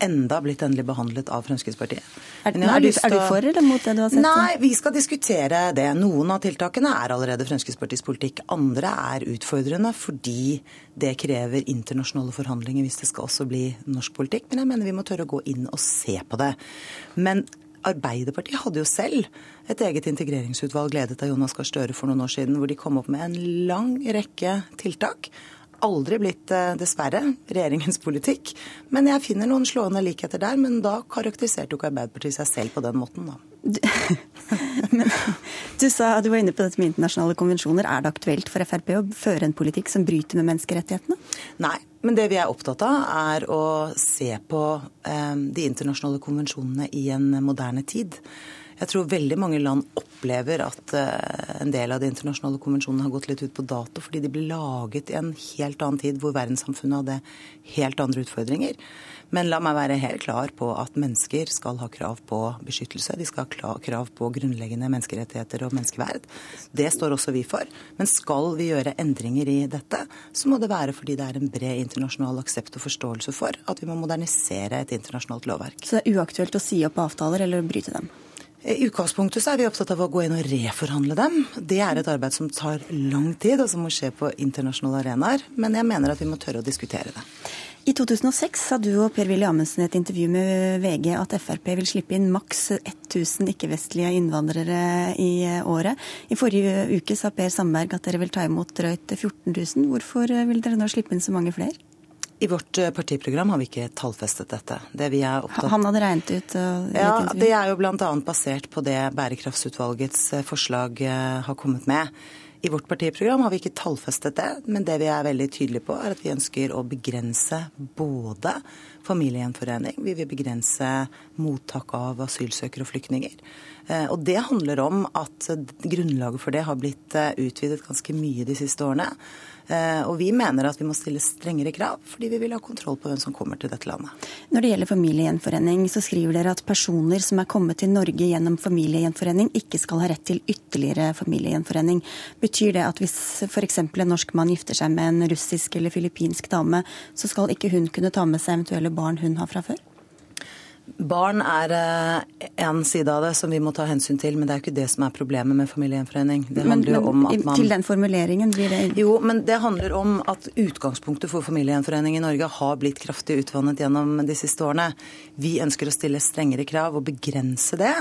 enda blitt endelig behandlet av Fremskrittspartiet. Er, er, du, er, du, for eller mot det du har sett? Nei, vi skal diskutere det. Noen av tiltakene er allerede Fremskrittspartiets politikk. Andre er utfordrende fordi det krever internasjonale forhandlinger hvis det skal også bli norsk politikk. Men jeg mener vi må tørre å gå inn og se på det. Men Arbeiderpartiet hadde jo selv et eget integreringsutvalg ledet av Jonas Gahr Støre for noen år siden, hvor de kom opp med en lang rekke tiltak aldri blitt, eh, dessverre, regjeringens politikk. Men jeg finner noen slående likheter der. Men da karakteriserte jo ikke Arbeiderpartiet seg selv på den måten, da. Du, men, du sa du var inne på dette med internasjonale konvensjoner. Er det aktuelt for Frp å føre en politikk som bryter med menneskerettighetene? Nei, men det vi er opptatt av, er å se på eh, de internasjonale konvensjonene i en moderne tid. Jeg tror veldig mange land opplever at eh, en del av de internasjonale konvensjonene har gått litt ut på dato fordi de ble laget i en helt annen tid hvor verdenssamfunnet hadde helt andre utfordringer. Men la meg være helt klar på at mennesker skal ha krav på beskyttelse. De skal ha krav på grunnleggende menneskerettigheter og menneskeverd. Det står også vi for. Men skal vi gjøre endringer i dette, så må det være fordi det er en bred internasjonal aksept og forståelse for at vi må modernisere et internasjonalt lovverk. Så det er uaktuelt å si opp avtaler eller bryte dem? I utgangspunktet så er vi opptatt av å gå inn og reforhandle dem. Det er et arbeid som tar lang tid, og som må skje på internasjonale arenaer. Men jeg mener at vi må tørre å diskutere det. I 2006 sa du og Per-Willy Amundsen i et intervju med VG at Frp vil slippe inn maks 1000 ikke-vestlige innvandrere i året. I forrige uke sa Per Sandberg at dere vil ta imot drøyt 14 000. Hvorfor vil dere nå slippe inn så mange flere? I vårt eh, partiprogram har vi ikke tallfestet dette. Det. Han hadde regnet ut? Uh, ja, Det er jo bl.a. basert på det bærekraftsutvalgets eh, forslag har kommet med. I vårt partiprogram har vi ikke tallfestet det, men det vi er veldig tydelige på, er at vi ønsker å begrense både familiegjenforening, vi vil begrense mottak av asylsøkere og flyktninger. Og det handler om at grunnlaget for det har blitt utvidet ganske mye de siste årene. Eh, og vi mener at vi må stille strengere krav, fordi vi vil ha kontroll på hvem som kommer til dette landet. Når det gjelder familiegjenforening, så skriver dere at personer som er kommet til Norge gjennom familiegjenforening, ikke skal ha rett til ytterligere familiegjenforening. Betyr det at hvis f.eks. en norsk mann gifter seg med en russisk eller filippinsk dame, så skal ikke hun kunne ta med seg eventuelle barn hun har fra før? Barn er eh, side av det som vi må ta hensyn til, men det er jo ikke det som er problemet med familiegjenforening. Det men, men man... til den formuleringen blir det Jo, men det handler om at utgangspunktet for familiegjenforening i Norge har blitt kraftig utvannet gjennom de siste årene. Vi ønsker å stille strengere krav og begrense det,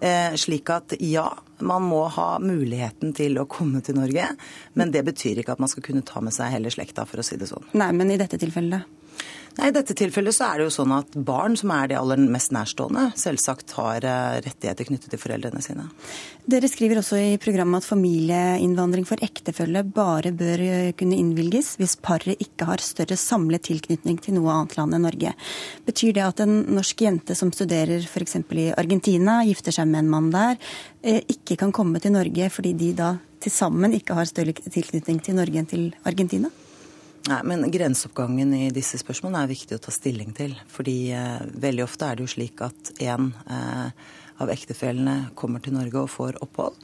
eh, slik at ja, man må ha muligheten til å komme til Norge, men det betyr ikke at man skal kunne ta med seg hele slekta, for å si det sånn. Nei, men i dette tilfellet? Nei, I dette tilfellet så er det jo sånn at barn, som er de aller mest nærstående, selvsagt har eh, rettigheter knyttet til foreldrene sine. Dere skriver også i programmet at familieinnvandring for ektefelle bare bør eh, kunne innvilges hvis paret ikke har større samlet tilknytning til noe annet land enn Norge. Betyr det at en norsk jente som studerer f.eks. i Argentina, gifter seg med en mann der, eh, ikke kan komme til Norge fordi de da til sammen ikke har større tilknytning til Norge enn til Argentina? Nei, men Grenseoppgangen i disse spørsmålene er viktig å ta stilling til. Fordi eh, veldig ofte er det jo slik at en eh, av ektefellene kommer til Norge og får opphold.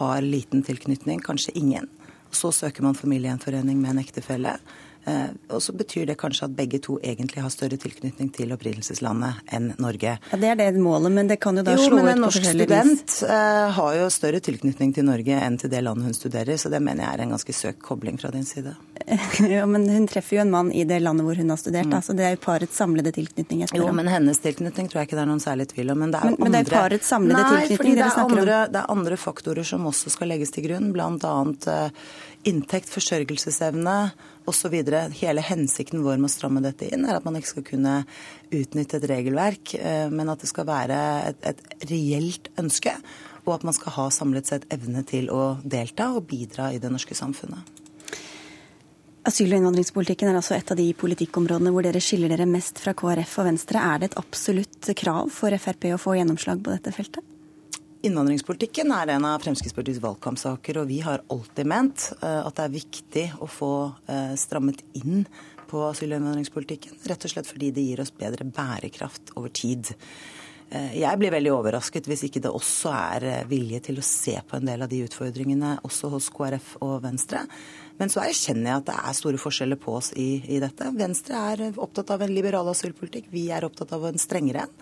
Har liten tilknytning, kanskje ingen. Så søker man familiegjenforening med en ektefelle. Eh, og så betyr det kanskje at begge to egentlig har større tilknytning til opprinnelseslandet enn Norge. Ja, Det er det målet, men det kan jo da jo, slå ut på forskjellig vis. Jo, men En norsk student har jo større tilknytning til Norge enn til det landet hun studerer, så det mener jeg er en ganske søk kobling fra din side. ja, Men hun treffer jo en mann i det landet hvor hun har studert, mm. så det er jo parets samlede tilknytning. Jo, men hennes tilknytning tror jeg ikke det er noen særlig tvil om. Men det er men, andre... Men det er parets samlede Nei, tilknytning dere snakker andre, om? Det er andre faktorer som også skal legges til grunn, bl.a. Uh, inntekt, forsørgelsesevne osv. Hele hensikten vår med å stramme dette inn er at man ikke skal kunne utnytte et regelverk, eh, men at det skal være et, et reelt ønske. Og at man skal ha samlet sett evne til å delta og bidra i det norske samfunnet. Asyl- og innvandringspolitikken er altså et av de politikkområdene hvor dere skiller dere mest fra KrF og Venstre. Er det et absolutt krav for Frp å få gjennomslag på dette feltet? Innvandringspolitikken er en av Fremskrittspartiets valgkampsaker, og vi har alltid ment eh, at det er viktig å få eh, strammet inn på asyl- og innvandringspolitikken. Rett og slett fordi det gir oss bedre bærekraft over tid. Eh, jeg blir veldig overrasket hvis ikke det også er vilje til å se på en del av de utfordringene også hos KrF og Venstre. Men så erkjenner jeg at det er store forskjeller på oss i, i dette. Venstre er opptatt av en liberal asylpolitikk, vi er opptatt av en strengere en.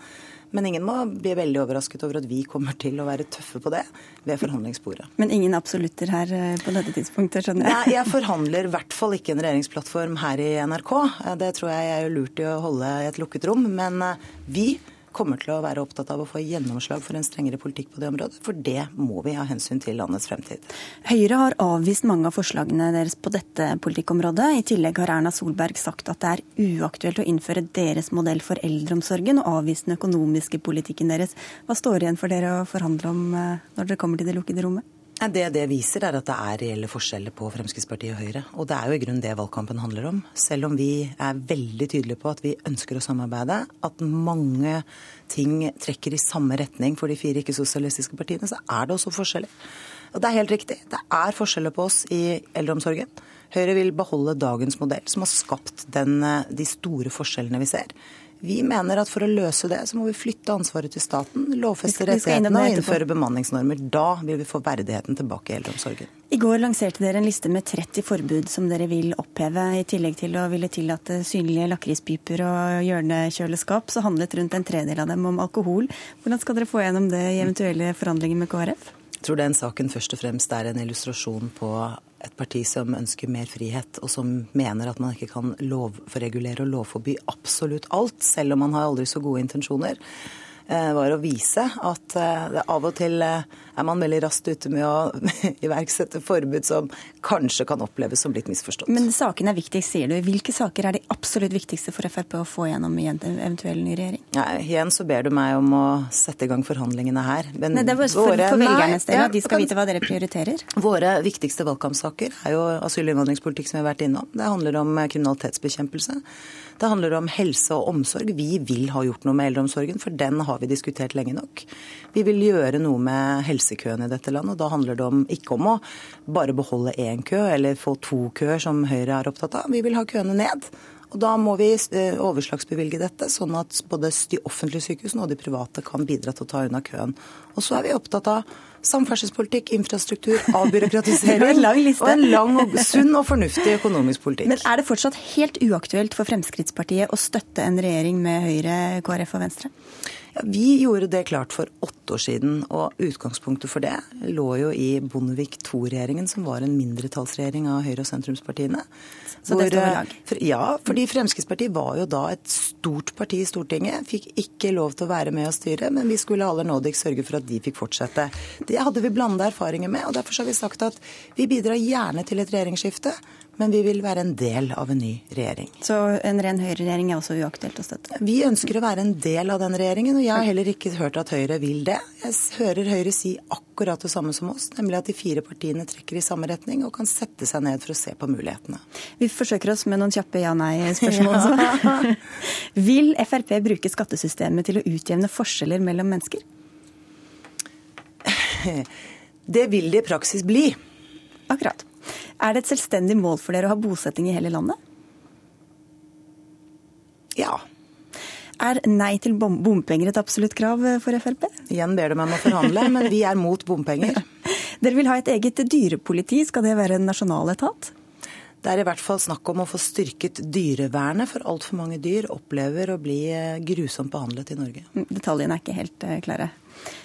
Men ingen må bli veldig overrasket over at vi kommer til å være tøffe på det ved forhandlingsbordet. Men ingen absolutter her eh, på dette tidspunktet, skjønner jeg? Nei, jeg forhandler i hvert fall ikke en regjeringsplattform her i NRK. Eh, det tror jeg jeg er lurt i å holde i et lukket rom. Men eh, vi kommer til å være opptatt av å få gjennomslag for en strengere politikk på det området. For det må vi av hensyn til landets fremtid. Høyre har avvist mange av forslagene deres på dette politikkområdet. I tillegg har Erna Solberg sagt at det er uaktuelt å innføre deres modell for eldreomsorgen, og avvist den økonomiske politikken deres. Hva står igjen for dere å forhandle om eh, når dere kommer til det lukkede rommet? Det det viser, er at det er reelle forskjeller på Fremskrittspartiet og Høyre. Og det er jo i grunnen det valgkampen handler om. Selv om vi er veldig tydelige på at vi ønsker å samarbeide, at mange ting trekker i samme retning for de fire ikke-sosialistiske partiene, så er det også forskjeller. Og det er helt riktig. Det er forskjeller på oss i eldreomsorgen. Høyre vil beholde dagens modell, som har skapt den, de store forskjellene vi ser. Vi mener at for å løse det, så må vi flytte ansvaret til staten, lovfeste rettighetene og innføre bemanningsnormer. Da vil vi få verdigheten tilbake i eldreomsorgen. I går lanserte dere en liste med 30 forbud som dere vil oppheve. I tillegg til å ville tillate synlige lakrispiper og hjørnekjøleskap, så handlet rundt en tredel av dem om alkohol. Hvordan skal dere få gjennom det i eventuelle forhandlinger med KrF? Jeg tror den saken først og fremst er en illustrasjon på et parti som ønsker mer frihet, og som mener at man ikke kan lovregulere og lovforby absolutt alt, selv om man har aldri så gode intensjoner. Eh, var å vise at det av og til eh, er man veldig raskt ute med å iverksette forbud som kanskje kan oppleves som litt misforstått. Men saken er viktig, sier du. Hvilke saker er de absolutt viktigste for Frp å få gjennom i en eventuell ny regjering? Ja, igjen så ber du meg om å sette i gang forhandlingene her. Men nei, det er for, våre, for velgernes del, at de skal vite hva dere prioriterer. Våre viktigste valgkampsaker er jo asyl- og innvandringspolitikk, som vi har vært innom. Det handler om kriminalitetsbekjempelse. Det handler om helse og omsorg. Vi vil ha gjort noe med eldreomsorgen, for den har vi diskutert lenge nok. Vi vil gjøre noe med helsekøene i dette landet, og da handler det om, ikke om å bare beholde én kø eller få to køer, som Høyre er opptatt av. Vi vil ha køene ned. Og Da må vi eh, overslagsbevilge dette, sånn at både de offentlige sykehusene og de private kan bidra til å ta unna køen. Og så er vi opptatt av samferdselspolitikk, infrastruktur, avbyråkratisering og en lang, og sunn og fornuftig økonomisk politikk. Men er det fortsatt helt uaktuelt for Fremskrittspartiet å støtte en regjering med Høyre, KrF og Venstre? Ja, vi gjorde det klart for åtte år siden, og utgangspunktet for det lå jo i Bondevik II-regjeringen, som var en mindretallsregjering av Høyre- og sentrumspartiene. Så det står ved lag? Ja, fordi Fremskrittspartiet var jo da et stort parti i Stortinget. Fikk ikke lov til å være med og styre, men vi skulle aller nådigst sørge for at de fikk fortsette. Det hadde vi blandede erfaringer med, og derfor har vi sagt at vi bidrar gjerne til et regjeringsskifte men vi vil være en del av en ny regjering. Så en ren høyreregjering er også uaktuelt å støtte? Vi ønsker å være en del av den regjeringen, og jeg har heller ikke hørt at Høyre vil det. Jeg hører Høyre si akkurat det samme som oss, nemlig at de fire partiene trekker i samme retning og kan sette seg ned for å se på mulighetene. Vi forsøker oss med noen kjappe ja-nei-spørsmål også. vil Frp bruke skattesystemet til å utjevne forskjeller mellom mennesker? Det vil det i praksis bli. Akkurat. Er det et selvstendig mål for dere å ha bosetting i hele landet? Ja. Er nei til bompenger et absolutt krav for Frp? Igjen ber du meg om å forhandle, men vi er mot bompenger. Dere vil ha et eget dyrepoliti. Skal det være en nasjonal etat? Det er i hvert fall snakk om å få styrket dyrevernet, for altfor mange dyr opplever å bli grusomt behandlet i Norge. Detaljene er ikke helt eh, klare.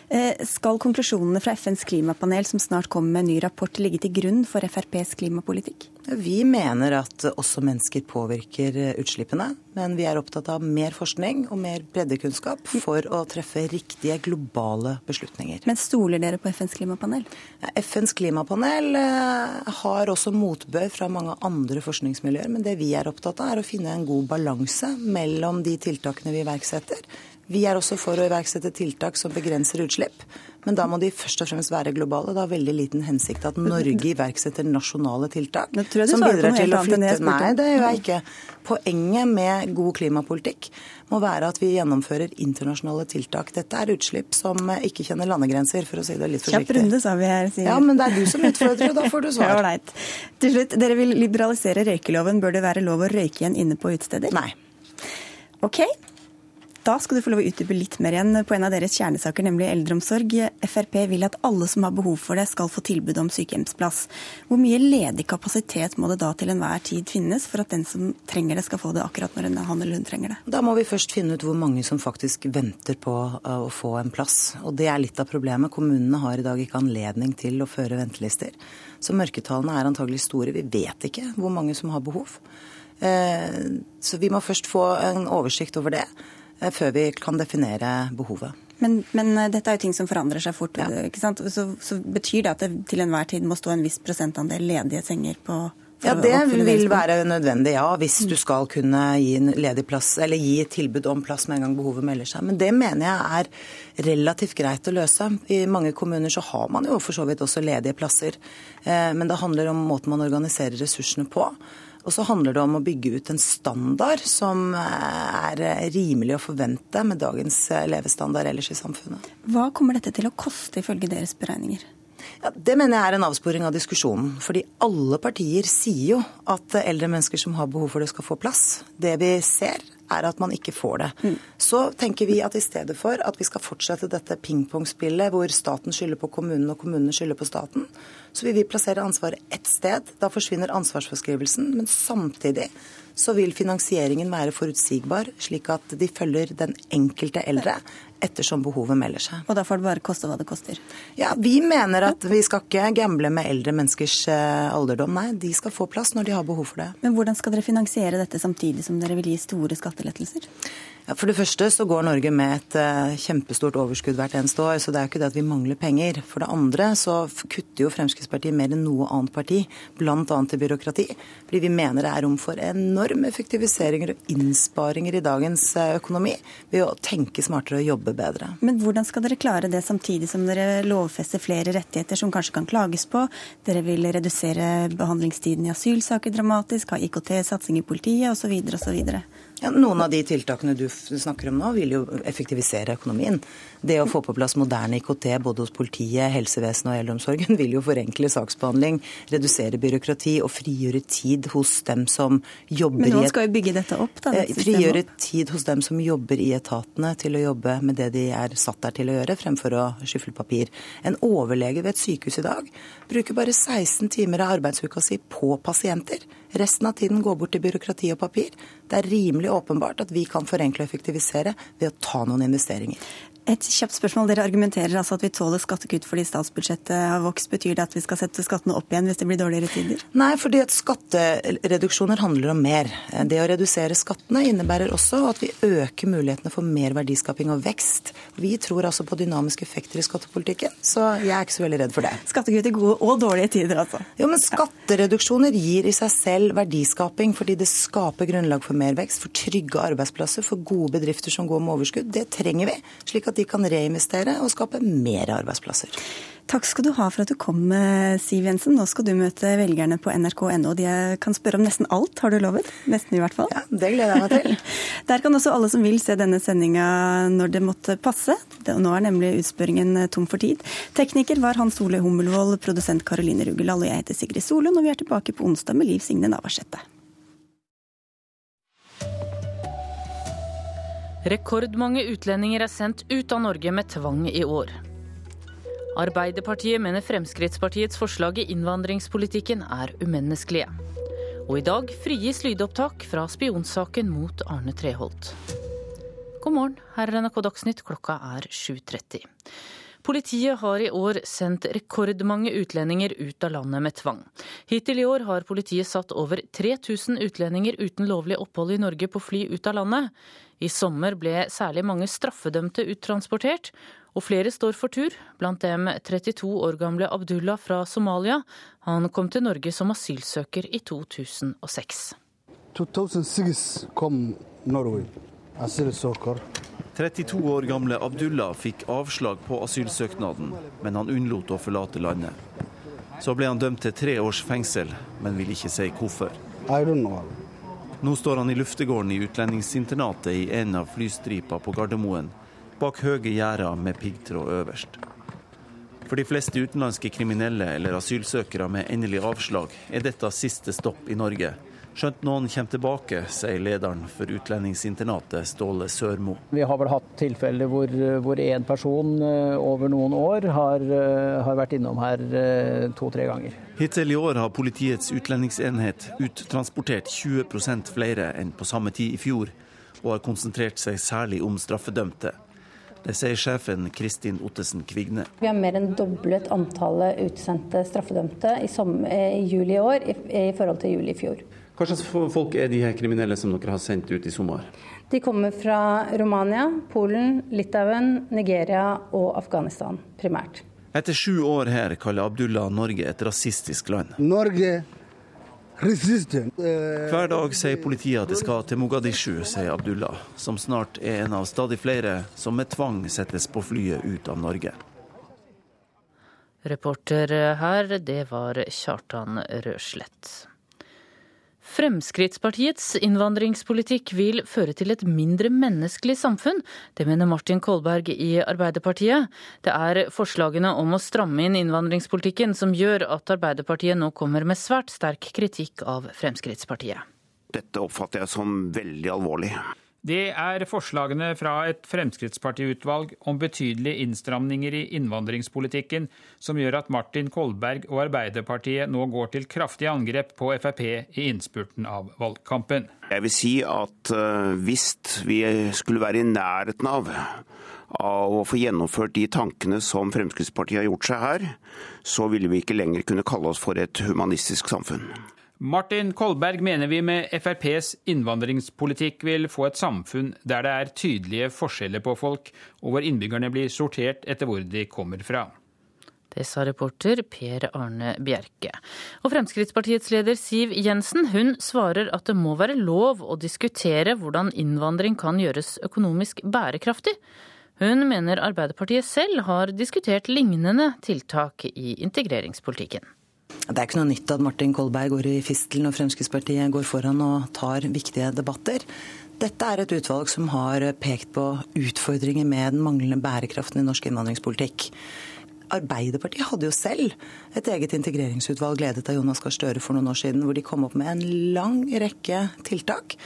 Eh, skal konklusjonene fra FNs klimapanel som snart kommer med en ny rapport, ligge til grunn for FrPs klimapolitikk? Vi mener at også mennesker påvirker utslippene, men vi er opptatt av mer forskning og mer breddekunnskap for å treffe riktige globale beslutninger. Men stoler dere på FNs klimapanel? FNs klimapanel eh, har også motbør fra mange andre forskningsmiljøer, men det vi er opptatt av er å finne en god balanse mellom de tiltakene vi iverksetter vi er også for å iverksette tiltak som begrenser utslipp, men da må de først og fremst være globale. Det har veldig liten hensikt at Norge iverksetter nasjonale tiltak som bidrar til å flytte Nei, det gjør jeg ikke. Poenget med god klimapolitikk må være at vi gjennomfører internasjonale tiltak. Dette er utslipp som ikke kjenner landegrenser, for å si det litt forsiktig. Kjapp runde, sa vi her. Sier. Ja, men det er du som utfordrer, og da får du svar. Ja, Til slutt, dere vil liberalisere røykeloven. Bør det være lov å røyke igjen inne på utesteder? Nei. OK. Da skal du få lov å utdype litt mer igjen på en av deres kjernesaker, nemlig eldreomsorg. Frp vil at alle som har behov for det, skal få tilbud om sykehjemsplass. Hvor mye ledig kapasitet må det da til enhver tid finnes for at den som trenger det, skal få det akkurat når han eller hun trenger det? Da må vi først finne ut hvor mange som faktisk venter på uh, å få en plass. Og det er litt av problemet. Kommunene har i dag ikke anledning til å føre ventelister. Så mørketallene er antagelig store. Vi vet ikke hvor mange som har behov. Uh, så vi må først få en oversikt over det. Eh, før vi kan definere behovet. Men, men, eh, dette er jo ting som forandrer seg fort. Ja. ikke sant? Så, så, betyr det at det til enhver tid må stå en viss prosentandel ledige senger på ja, Det vil være nødvendig, ja. Hvis du skal kunne gi en ledig plass, eller gi tilbud om plass med en gang behovet melder seg. Men det mener jeg er relativt greit å løse. I mange kommuner så har man jo for så vidt også ledige plasser. Eh, men det handler om måten man organiserer ressursene på. Og så handler det om å bygge ut en standard som eh, er rimelig å forvente med dagens eh, levestandard ellers i samfunnet. Hva kommer dette til å koste ifølge deres beregninger? Ja, det mener jeg er en avsporing av diskusjonen. Fordi alle partier sier jo at eldre mennesker som har behov for det, skal få plass. Det vi ser, er at man ikke får det. Mm. Så tenker vi at i stedet for at vi skal fortsette dette pingpongspillet hvor staten skylder på kommunen og kommunene skylder på staten, så vil vi plassere ansvaret ett sted. Da forsvinner ansvarsforskrivelsen. Men samtidig så vil finansieringen være forutsigbar, slik at de følger den enkelte eldre ettersom behovet melder seg. Og da får det bare koste hva det koster? Ja, Vi mener at vi skal ikke gamble med eldre menneskers eh, alderdom. Nei, de skal få plass når de har behov for det. Men hvordan skal dere finansiere dette samtidig som dere vil gi store skattelettelser? For det første så går Norge med et uh, kjempestort overskudd hvert eneste år, så det er jo ikke det at vi mangler penger. For det andre så kutter jo Fremskrittspartiet mer enn noe annet parti, bl.a. til byråkrati. Fordi vi mener det er rom for enorme effektiviseringer og innsparinger i dagens uh, økonomi ved å tenke smartere og jobbe bedre. Men hvordan skal dere klare det samtidig som dere lovfester flere rettigheter som kanskje kan klages på? Dere vil redusere behandlingstiden i asylsaker dramatisk, ha IKT-satsing i politiet osv. osv. Ja, noen av de tiltakene du snakker om nå, vil jo effektivisere økonomien. Det å få på plass moderne IKT både hos politiet, helsevesenet og eldreomsorgen vil jo forenkle saksbehandling, redusere byråkrati og frigjøre tid hos dem som jobber i Men noen skal jo bygge dette opp, da? Dette frigjøre tid hos dem som jobber i etatene til å jobbe med det de er satt der til å gjøre, fremfor å skyfle papir. En overlege ved et sykehus i dag bruker bare 16 timer av arbeidsuka si på pasienter. Resten av tiden går bort til byråkrati og papir. Det er rimelig åpenbart at vi kan forenkle og effektivisere ved å ta noen investeringer. Et kjapt spørsmål. Dere argumenterer altså at vi tåler skattekutt fordi statsbudsjettet har vokst. Betyr det at vi skal sette skattene opp igjen hvis det blir dårligere tider? Nei, fordi at skattereduksjoner handler om mer. Det å redusere skattene innebærer også at vi øker mulighetene for mer verdiskaping og vekst. Vi tror altså på dynamiske effekter i skattepolitikken, så jeg er ikke så veldig redd for det. Skattekutt i gode og dårlige tider, altså? Jo, men skattereduksjoner gir i seg selv verdiskaping fordi det skaper grunnlag for mer vekst, for trygge arbeidsplasser, for gode bedrifter som går med overskudd. Det trenger vi, slik at de kan reinvestere og skape mer arbeidsplasser. Takk skal du ha for at du kom, Siv Jensen. Nå skal du møte velgerne på nrk.no. De kan spørre om nesten alt, har du lovet? Nesten i hvert fall. Ja, Det gleder jeg meg til. Der kan også alle som vil se denne sendinga når det måtte passe. Nå er nemlig utspørringen tom for tid. Tekniker var Hans Ole Hummelvold, produsent Karoline Rugeland og jeg heter Sigrid Solund, og vi er tilbake på onsdag med Liv Signe Navarsete. Rekordmange utlendinger er sendt ut av Norge med tvang i år. Arbeiderpartiet mener Fremskrittspartiets forslag i innvandringspolitikken er umenneskelige. Og i dag frigis lydopptak fra spionsaken mot Arne Treholt. God morgen, her er NRK Dagsnytt, klokka er 7.30. Politiet har i år sendt rekordmange utlendinger ut av landet med tvang. Hittil i år har politiet satt over 3000 utlendinger uten lovlig opphold i Norge på fly ut av landet. I sommer ble særlig mange straffedømte uttransportert, og flere står for tur, blant dem 32 år gamle Abdullah fra Somalia. Han kom til Norge som asylsøker i 2006. 2006 kom Norge, asylsøker. 32 år gamle Abdullah fikk avslag på asylsøknaden, men han unnlot å forlate landet. Så ble han dømt til tre års fengsel, men vil ikke si hvorfor. I don't know. Nå står han i luftegården i utlendingsinternatet i en av flystripa på Gardermoen, bak høye gjerder med piggtråd øverst. For de fleste utenlandske kriminelle eller asylsøkere med endelig avslag er dette siste stopp i Norge. Skjønt noen kommer tilbake, sier lederen for utlendingsinternatet Ståle Sørmo. Vi har vel hatt tilfeller hvor, hvor en person eh, over noen år har, eh, har vært innom her eh, to-tre ganger. Hittil i år har politiets utlendingsenhet uttransportert 20% flere enn på samme tid i fjor, og har konsentrert seg særlig om straffedømte. Det sier sjefen Kristin Ottesen Kvigne. Vi har mer enn doblet antallet utsendte straffedømte i, i juli i år i, i forhold til juli i fjor. Hva slags folk er de her kriminelle som dere har sendt ut i sommer? De kommer fra Romania, Polen, Litauen, Nigeria og Afghanistan primært. Etter sju år her kaller Abdullah Norge et rasistisk land. Norge resistent. Hver dag sier politiet at de skal til Mogadishu, sier Abdullah, som snart er en av stadig flere som med tvang settes på flyet ut av Norge. Reporter her, det var Kjartan Røslett. Fremskrittspartiets innvandringspolitikk vil føre til et mindre menneskelig samfunn. Det mener Martin Kolberg i Arbeiderpartiet. Det er forslagene om å stramme inn innvandringspolitikken som gjør at Arbeiderpartiet nå kommer med svært sterk kritikk av Fremskrittspartiet. Dette oppfatter jeg som veldig alvorlig. Det er forslagene fra et Fremskrittspartiutvalg om betydelige innstramninger i innvandringspolitikken som gjør at Martin Kolberg og Arbeiderpartiet nå går til kraftig angrep på Frp i innspurten av valgkampen. Jeg vil si at hvis vi skulle være i nærheten av av å få gjennomført de tankene som Fremskrittspartiet har gjort seg her, så ville vi ikke lenger kunne kalle oss for et humanistisk samfunn. Martin Kolberg mener vi med FrPs innvandringspolitikk vil få et samfunn der det er tydelige forskjeller på folk, og hvor innbyggerne blir sortert etter hvor de kommer fra. Det sa reporter Per Arne Bjerke. Og Fremskrittspartiets leder Siv Jensen hun svarer at det må være lov å diskutere hvordan innvandring kan gjøres økonomisk bærekraftig. Hun mener Arbeiderpartiet selv har diskutert lignende tiltak i integreringspolitikken. Det er ikke noe nytt at Martin Kolberg går i fistel når Fremskrittspartiet går foran og tar viktige debatter. Dette er et utvalg som har pekt på utfordringer med den manglende bærekraften i norsk innvandringspolitikk. Arbeiderpartiet hadde jo selv et eget integreringsutvalg ledet av Jonas Gahr Støre for noen år siden, hvor de kom opp med en lang rekke tiltak.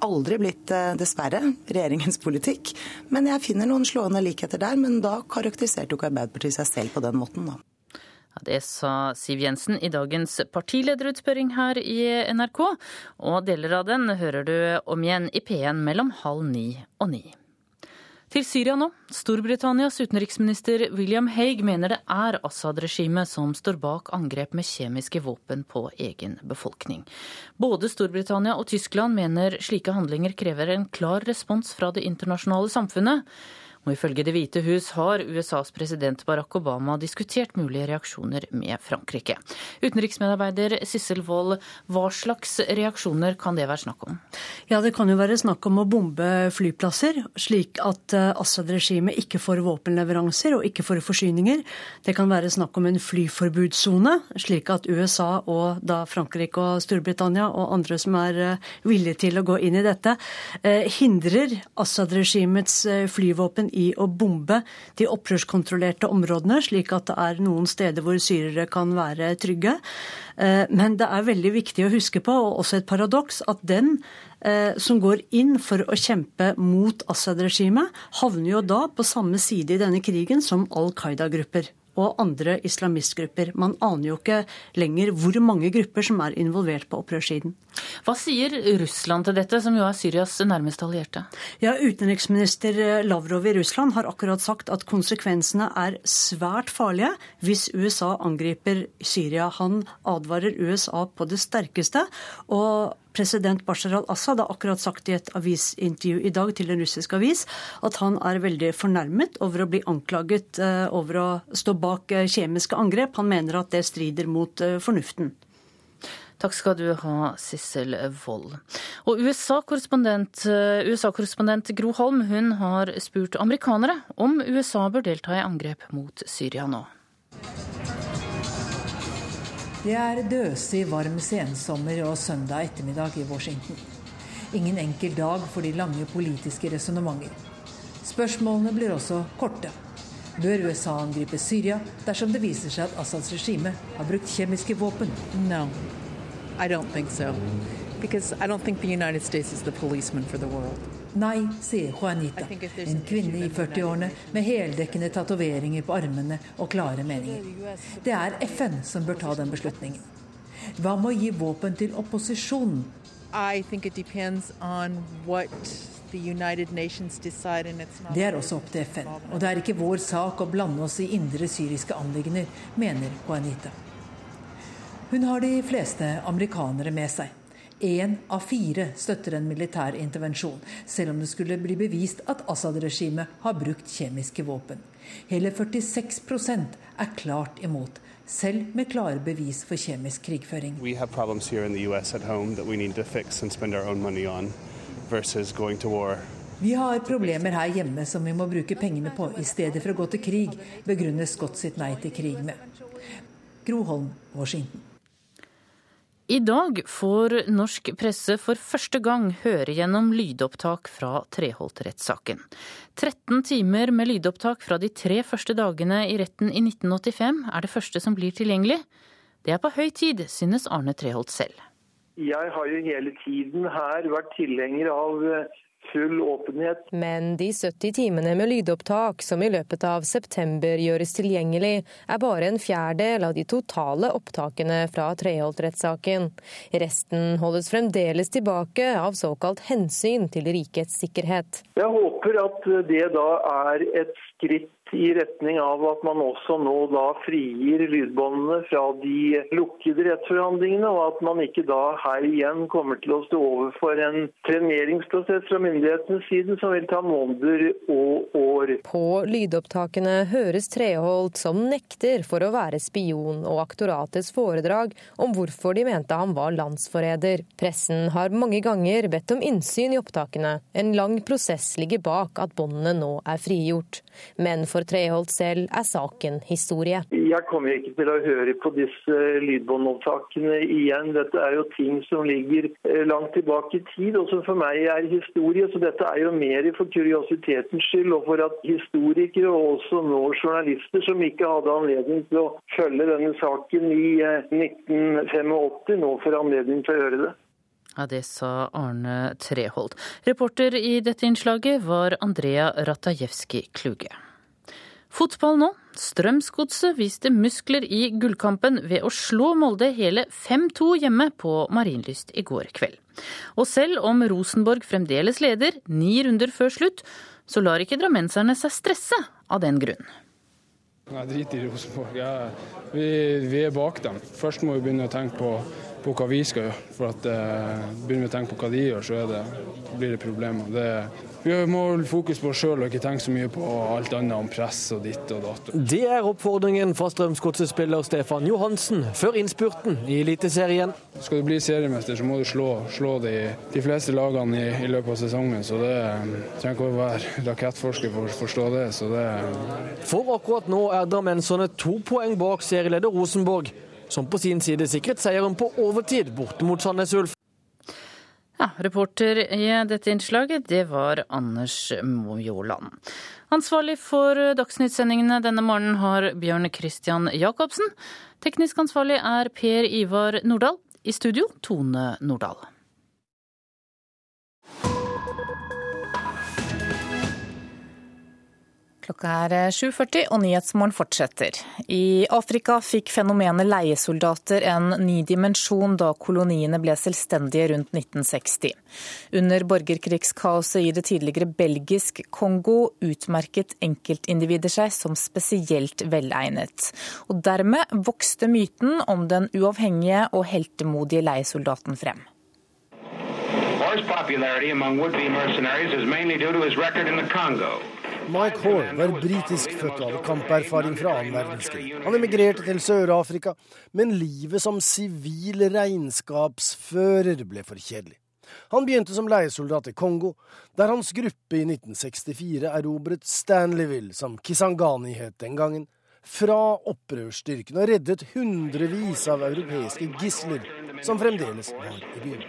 Aldri blitt, dessverre, regjeringens politikk. Men jeg finner noen slående likheter der. Men da karakteriserte jo ikke Arbeiderpartiet seg selv på den måten, da. Det sa Siv Jensen i dagens partilederutspørring her i NRK. Og deler av den hører du om igjen i P1 mellom halv ni og ni. Til Syria nå. Storbritannias utenriksminister William Haig mener det er Assad-regimet som står bak angrep med kjemiske våpen på egen befolkning. Både Storbritannia og Tyskland mener slike handlinger krever en klar respons fra det internasjonale samfunnet. Og ifølge Det hvite hus har USAs president Barack Obama diskutert mulige reaksjoner med Frankrike. Utenriksmedarbeider Sissel Wold, hva slags reaksjoner kan det være snakk om? Ja, Det kan jo være snakk om å bombe flyplasser, slik at eh, Assad-regimet ikke får våpenleveranser og ikke får forsyninger. Det kan være snakk om en flyforbudssone, slik at USA og da Frankrike og Storbritannia og andre som er eh, villige til å gå inn i dette, eh, hindrer Assad-regimets flyvåpen i å bombe de opprørskontrollerte områdene, slik at det er noen steder hvor syrere kan være trygge. Eh, men det er veldig viktig å huske på, og også et paradoks, at den eh, som går inn for å kjempe mot Assad-regimet, havner jo da på samme side i denne krigen som Al Qaida-grupper og andre islamistgrupper. Man aner jo ikke lenger hvor mange grupper som er involvert på opprørssiden. Hva sier Russland til dette, som jo er Syrias nærmeste allierte? Ja, Utenriksminister Lavrov i Russland har akkurat sagt at konsekvensene er svært farlige hvis USA angriper Syria. Han advarer USA på det sterkeste. og President Bashar al-Assad har akkurat sagt i et avisintervju i dag til en russisk avis at han er veldig fornærmet over å bli anklaget eh, over å stå bak eh, kjemiske angrep. Han mener at det strider mot eh, fornuften. Takk skal du ha, Sissel Wold. Og USA-korrespondent USA Gro Holm hun har spurt amerikanere om USA bør delta i angrep mot Syria nå. Det er døsig varm sensommer og søndag ettermiddag i Washington. Ingen enkel dag for de lange politiske resonnementer. Spørsmålene blir også korte. Bør USA angripe Syria dersom det viser seg at Assads regime har brukt kjemiske våpen? No, I don't think so. Because I don't think the United States is for world. Nei, sier Juanita, en kvinne i 40-årene med heldekkende tatoveringer på armene og klare meninger. Det er FN som bør ta den beslutningen. Hva med å gi våpen til opposisjonen? Det er også opp til FN, og det er ikke vår sak å blande oss i indre syriske anliggender, mener Juanita. Hun har de fleste amerikanere med seg. Én av fire støtter en militær intervensjon, selv om det skulle bli bevist at Assad-regimet har brukt kjemiske våpen. Hele 46 er klart imot, selv med klare bevis for kjemisk krigføring. Vi har problemer her hjemme som vi må bruke pengene på i stedet for å gå til krig, begrunner Scott sitt nei til krig med. Groholm, Washington. I dag får norsk presse for første gang høre gjennom lydopptak fra Treholt-rettssaken. 13 timer med lydopptak fra de tre første dagene i retten i 1985 er det første som blir tilgjengelig. Det er på høy tid, synes Arne Treholt selv. Jeg har jo hele tiden her vært tilhenger av full åpenhet. Men de 70 timene med lydopptak som i løpet av september gjøres tilgjengelig, er bare en fjerdedel av de totale opptakene fra Treholt-rettssaken. Resten holdes fremdeles tilbake av såkalt hensyn til rikets sikkerhet. Jeg håper at det da er et skritt i retning av at man også nå da frigir lydbåndene fra de lukkede rettsforhandlingene, og at man ikke da her igjen kommer til å stå overfor en treneringsprosess fra myndighetenes side som vil ta måneder og år. På lydopptakene høres Treholt som nekter for å være spion, og aktoratets foredrag om hvorfor de mente han var landsforræder. Pressen har mange ganger bedt om innsyn i opptakene. En lang prosess ligger bak at båndene nå er frigjort. Men for Treholt selv er saken historie. Jeg kommer ikke til å høre på disse lydbåndopptakene igjen. Dette er jo ting som ligger eh, langt tilbake i tid, og som for meg er historie. Så dette er jo mer for kuriositetens skyld, og for at historikere og også nå journalister som ikke hadde anledning til å følge denne saken i 1985, eh, nå får anledning til å gjøre det. Ja, Det sa Arne Treholt. Reporter i dette innslaget var Andrea Ratajewski Kluge. Fotball nå. Strømsgodset viste muskler i gullkampen ved å slå Molde hele 5-2 hjemme på Marienlyst i går kveld. Og selv om Rosenborg fremdeles leder, ni runder før slutt, så lar ikke drammenserne seg stresse av den grunn. Jeg driter i Rosenborg. Jeg, vi, vi, er bak dem. Først må vi begynne å tenke på, på hva vi skal gjøre. For at eh, Begynner vi å tenke på hva de gjør, så det, blir det problemer. Det, vi må holde fokus på oss sjøl og ikke tenke så mye på alt annet om press og ditt og datt. Det er oppfordringen fra Strømsgodset-spiller Stefan Johansen før innspurten i Eliteserien. Skal du bli seriemester, så må du slå, slå de, de, fleste lagene i, i, løpet av sesongen. Så det trenger ikke å være rakettforsker for å forstå det. Så det For akkurat nå er drammenserne to poeng bak serieleder Rosenborg, som på sin side sikret seieren på overtid borte mot Sandnes Ulf. Ja, reporter i dette innslaget, det var Anders Mjåland. Ansvarlig for dagsnyttsendingene denne morgenen har Bjørn Christian Jacobsen. Teknisk ansvarlig er Per Ivar Nordahl. I studio Tone Nordahl. Klokka er 7.40 og Nyhetsmorgen fortsetter. I Afrika fikk fenomenet leiesoldater en ny dimensjon da koloniene ble selvstendige rundt 1960. Under borgerkrigskaoset i det tidligere belgisk Kongo utmerket enkeltindivider seg som spesielt velegnet. Og dermed vokste myten om den uavhengige og heltemodige leiesoldaten frem. Moore's popularity among would-be mercenaries is mainly due to his record. Mike Hall var britisk født og hadde kamperfaring fra annen verdenskrig. Han emigrerte til Sør-Afrika, men livet som sivil regnskapsfører ble for kjedelig. Han begynte som leiesoldat i Kongo, der hans gruppe i 1964 erobret Stanleyville, som Kisangani het den gangen, fra opprørsstyrkene og reddet hundrevis av europeiske gisler som fremdeles var i byen.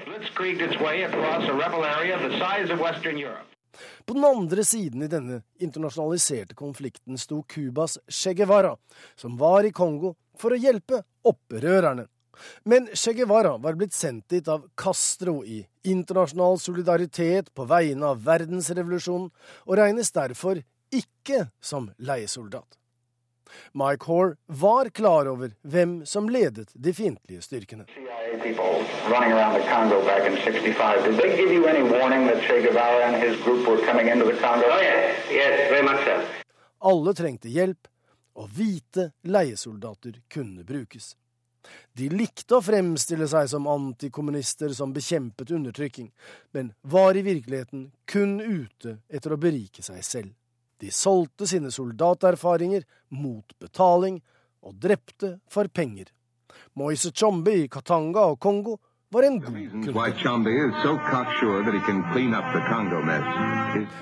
På den andre siden i denne internasjonaliserte konflikten sto Cubas Che Guevara, som var i Kongo for å hjelpe opprørerne. Men Che Guevara var blitt sendt dit av Castro i internasjonal solidaritet på vegne av verdensrevolusjonen, og regnes derfor ikke som leiesoldat. Mike Hoare var klar over hvem som ledet de fiendtlige styrkene. Alle trengte hjelp, og hvite leiesoldater kunne brukes. De likte å fremstille seg som antikommunister som bekjempet undertrykking, men var i virkeligheten kun ute etter å berike seg selv. De solgte sine soldaterfaringer mot betaling og drepte for penger. Moise Chombe i Katanga og Kongo var en god kunde.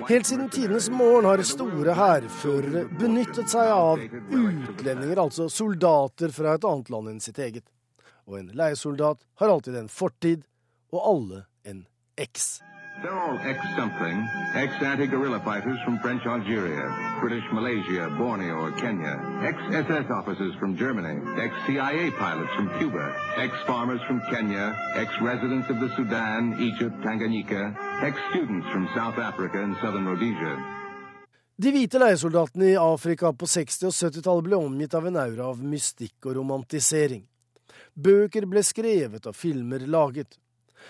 Helt siden tidenes morgen har store hærførere benyttet seg av utlendinger, altså soldater fra et annet land enn sitt eget. Og en leiesoldat har alltid en fortid, og alle en eks. They're all ex-something, ex-anti-guerrilla fighters from French Algeria, British Malaysia, Borneo or Kenya, ex-SS officers from Germany, ex-CIA pilots from Cuba, ex-farmers from Kenya, ex-residents of the Sudan, Egypt, Tanganyika, ex-students from South Africa and southern Rhodesia. De hvite leiesoldatene i Afrika på 60- og 70-tallet ble omgitt av en aura av mystikk og romantisering. Bøker ble skrevet og filmer laget.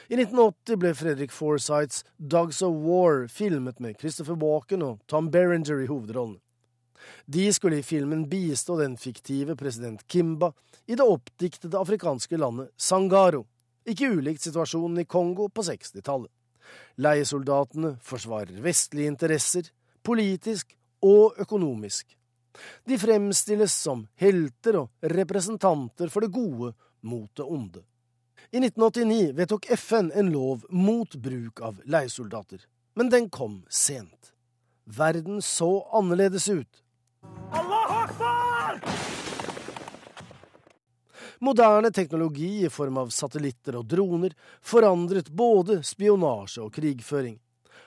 I 1980 ble Fredrik Forsyths Dogs of War filmet med Christopher Walken og Tom Berenger i hovedrollene. De skulle i filmen bistå den fiktive president Kimba i det oppdiktede afrikanske landet Sangaro, ikke ulikt situasjonen i Kongo på 60-tallet. Leiesoldatene forsvarer vestlige interesser, politisk og økonomisk. De fremstilles som helter og representanter for det gode mot det onde. I 1989 vedtok FN en lov mot bruk av leiesoldater, men den kom sent. Verden så annerledes ut. Moderne teknologi i form av satellitter og droner forandret både spionasje og krigføring,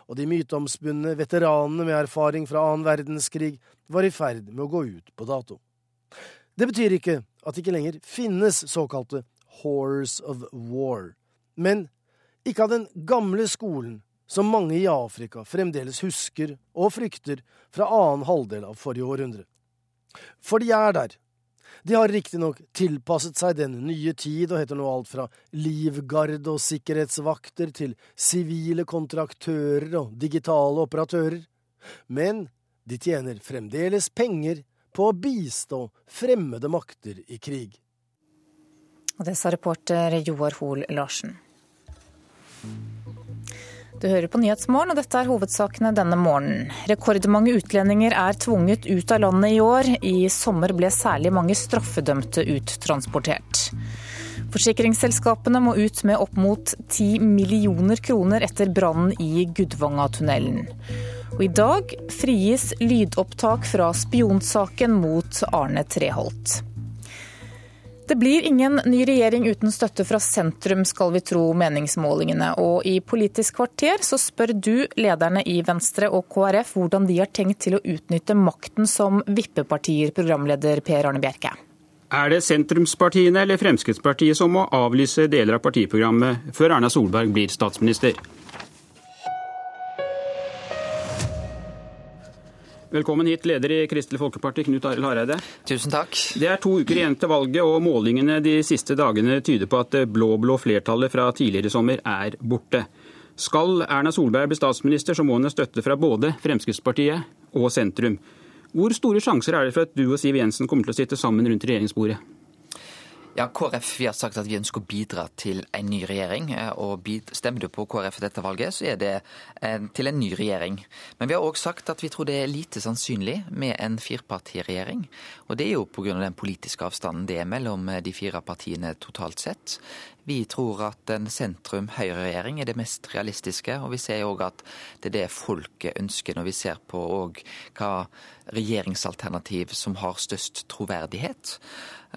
og de myteomspunne veteranene med erfaring fra annen verdenskrig var i ferd med å gå ut på dato. Det betyr ikke at det ikke lenger finnes såkalte Horrors of War, men ikke av den gamle skolen som mange i Afrika fremdeles husker og frykter fra annen halvdel av forrige århundre. For de er der. De har riktignok tilpasset seg den nye tid og heter nå alt fra livgarde og sikkerhetsvakter til sivile kontraktører og digitale operatører. Men de tjener fremdeles penger på å bistå fremmede makter i krig. Og det sa reporter Joar Hoel Larsen. Du hører på Nyhetsmorgen, og dette er hovedsakene denne morgenen. Rekordmange utlendinger er tvunget ut av landet i år. I sommer ble særlig mange straffedømte uttransportert. Forsikringsselskapene må ut med opp mot 10 millioner kroner etter brannen i Gudvangatunnelen. Og i dag frigis lydopptak fra spionsaken mot Arne Treholt. Det blir ingen ny regjering uten støtte fra sentrum, skal vi tro meningsmålingene. Og i Politisk kvarter så spør du lederne i Venstre og KrF hvordan de har tenkt til å utnytte makten som vippepartier, programleder Per Arne Bjerke. Er det sentrumspartiene eller Fremskrittspartiet som må avlyse deler av partiprogrammet før Erna Solberg blir statsminister? Velkommen hit, leder i Kristelig Folkeparti, Knut Arild Hareide. Tusen takk. Det er to uker igjen til valget, og målingene de siste dagene tyder på at det blå-blå flertallet fra tidligere sommer er borte. Skal Erna Solberg bli statsminister, så må hun ha støtte fra både Fremskrittspartiet og sentrum. Hvor store sjanser er det for at du og Siv Jensen kommer til å sitte sammen rundt regjeringsbordet? Ja, KrF vi har sagt at vi ønsker å bidra til en ny regjering. Eh, og Stemmer du på KrF dette valget, så er det eh, til en ny regjering. Men vi har òg sagt at vi tror det er lite sannsynlig med en firepartiregjering. Og det er jo pga. den politiske avstanden det er mellom eh, de fire partiene totalt sett. Vi tror at en sentrum-høyre-regjering er det mest realistiske, og vi ser òg at det er det folket ønsker når vi ser på hva regjeringsalternativ som har størst troverdighet.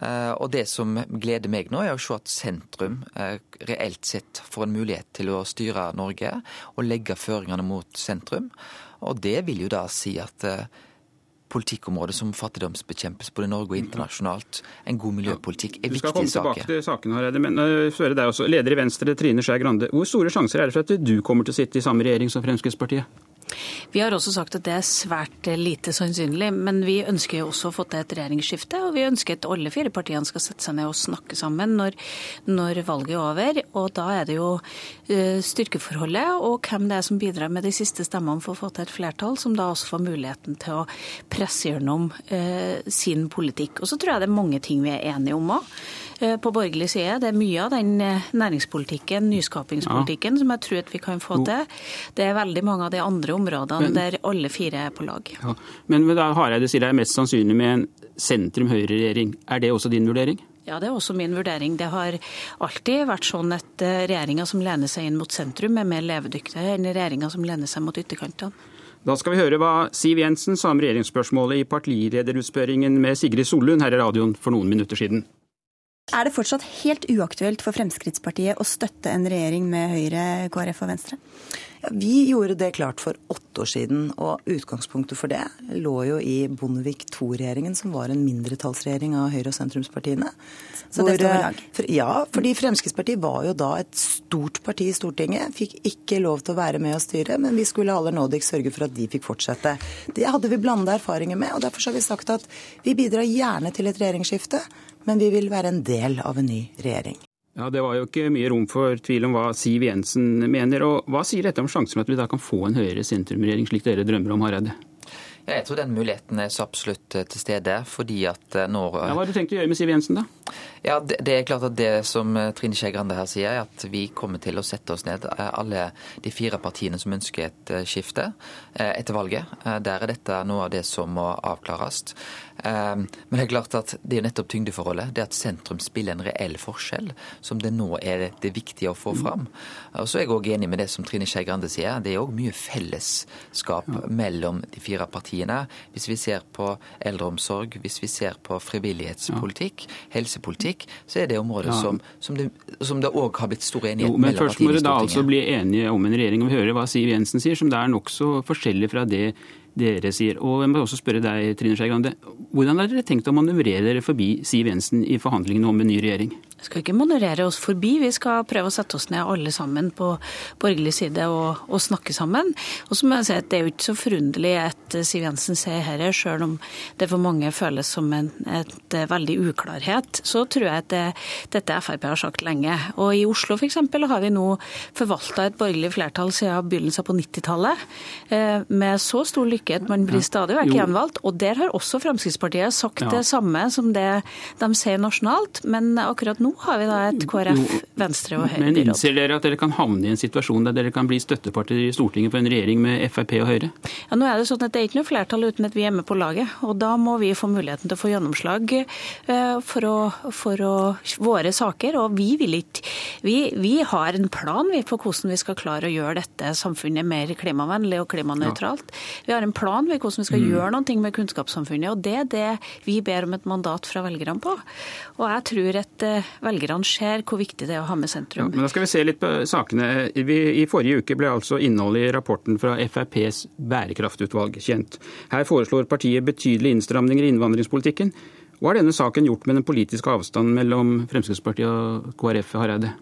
Eh, og det som gleder meg nå, er å se at sentrum eh, reelt sett får en mulighet til å styre Norge og legge føringene mot sentrum. Og det vil jo da si at eh, politikkområdet som fattigdomsbekjempes både i Norge og internasjonalt. En god miljøpolitikk er viktige saker. Du skal komme tilbake til saken, Hareide, men Føre deg også. Leder i Venstre, Trine Skei Grande. Hvor store sjanser er det for at du kommer til å sitte i samme regjering som Fremskrittspartiet? Vi har også sagt at det er svært lite sannsynlig, men vi ønsker jo også å få til et regjeringsskifte. Og vi ønsker at alle fire partiene skal sette seg ned og snakke sammen når, når valget er over. Og da er det jo uh, styrkeforholdet og hvem det er som bidrar med de siste stemmene for å få til et flertall, som da også får muligheten til å presse gjennom uh, sin politikk. Og så tror jeg det er mange ting vi er enige om òg. Eh, på borgerlig side. Det er mye av den eh, næringspolitikken, nyskapingspolitikken, ja. som jeg tror at vi kan få til. Det er veldig mange av de andre områdene Men, der alle fire er på lag. Ja. Men da Hareide sier det er mest sannsynlig med en sentrum-høyre-regjering. Er det også din vurdering? Ja, det er også min vurdering. Det har alltid vært sånn at regjeringa som lener seg inn mot sentrum, er mer levedyktige enn regjeringa som lener seg mot ytterkantene. Da skal vi høre hva Siv Jensen sa om regjeringsspørsmålet i partilederutspørringen med Sigrid Sollund her i radioen for noen minutter siden. Er det fortsatt helt uaktuelt for Fremskrittspartiet å støtte en regjering med Høyre, KrF og Venstre? Ja, vi gjorde det klart for åtte år siden, og utgangspunktet for det lå jo i Bondevik II-regjeringen, som var en mindretallsregjering av Høyre- og sentrumspartiene. Så hvor, det står ved lag? For, ja, fordi Fremskrittspartiet var jo da et stort parti i Stortinget. Fikk ikke lov til å være med og styre, men vi skulle aller nådigst sørge for at de fikk fortsette. Det hadde vi blanda erfaringer med, og derfor har vi sagt at vi bidrar gjerne til et regjeringsskifte men vi vil være en del av en ny regjering. Ja, Det var jo ikke mye rom for tvil om hva Siv Jensen mener. og Hva sier dette om sjansen for at vi da kan få en høyere sentrumregjering, slik dere drømmer om, Hareide? Ja, jeg tror den muligheten er så absolutt eh, til stede, fordi at eh, når ja, Hva har du tenkt å gjøre med Siv Jensen, da? Ja, det, det, er klart at det som eh, Trine Skei Grande her sier, er at vi kommer til å sette oss ned, alle de fire partiene som ønsker et skifte etter valget. Der er dette noe av det som må avklares. Men det er klart at det er nettopp tyngdeforholdet. Det at sentrum spiller en reell forskjell, som det nå er det viktige å få fram. Og så er jeg òg enig med det som Trine Skei Grande sier. Det er òg mye fellesskap mellom de fire partiene. Hvis vi ser på eldreomsorg, hvis vi ser på frivillighetspolitikk, helsepolitikk så er det områder ja. som, som det òg har blitt stor enighet jo, men Først må dere da altså bli enige om en regjering. Og vi hører hva Siv Jensen sier, som det er nokså forskjellig fra det dere sier. Og jeg må også spørre deg, Trine Skei. Hvordan har dere tenkt å manøvrere dere forbi Siv Jensen i forhandlingene om en ny regjering? Vi skal ikke manøvrere oss forbi, vi skal prøve å sette oss ned alle sammen på borgerlig side og, og snakke sammen. Og så må jeg si at Det er jo ikke så forunderlig at Siv Jensen sier dette, selv om det for mange føles som en et, veldig uklarhet. Så tror jeg at det, dette Frp har sagt lenge. Og I Oslo f.eks. har vi nå forvalta et borgerlig flertall siden begynnelsen på 90-tallet, eh, med så stor lykke at man blir stadig vekk gjenvalgt. Og der har også Fremskrittspartiet sagt ja. det samme som det de sier nasjonalt. men akkurat nå har vi da et KrF, Venstre og Høyre Men innser dere at dere kan havne i en situasjon der dere kan bli støttepartier i Stortinget for en regjering med Frp og Høyre? Ja, nå er Det sånn at det er ikke noe flertall uten at vi er med på laget. og Da må vi få muligheten til å få gjennomslag eh, for, å, for å, våre saker. Og vi vil ikke vi, vi, har en plan vi, for hvordan vi skal klare å gjøre dette samfunnet mer klimavennlig og klimanøytralt. Vi har en plan for hvordan vi skal mm. gjøre noe med kunnskapssamfunnet. og Det er det vi ber om et mandat fra velgerne på. Og jeg tror at eh, velgerne ser hvor viktig det er å ha med sentrum. Ja, men da skal vi se litt på sakene. Vi, I forrige uke ble altså innholdet i rapporten fra FrPs bærekraftutvalg kjent. Her foreslår partiet betydelige innstramninger i innvandringspolitikken. Hva har denne saken gjort med den politiske avstanden mellom Fremskrittspartiet og KrF, Hareide?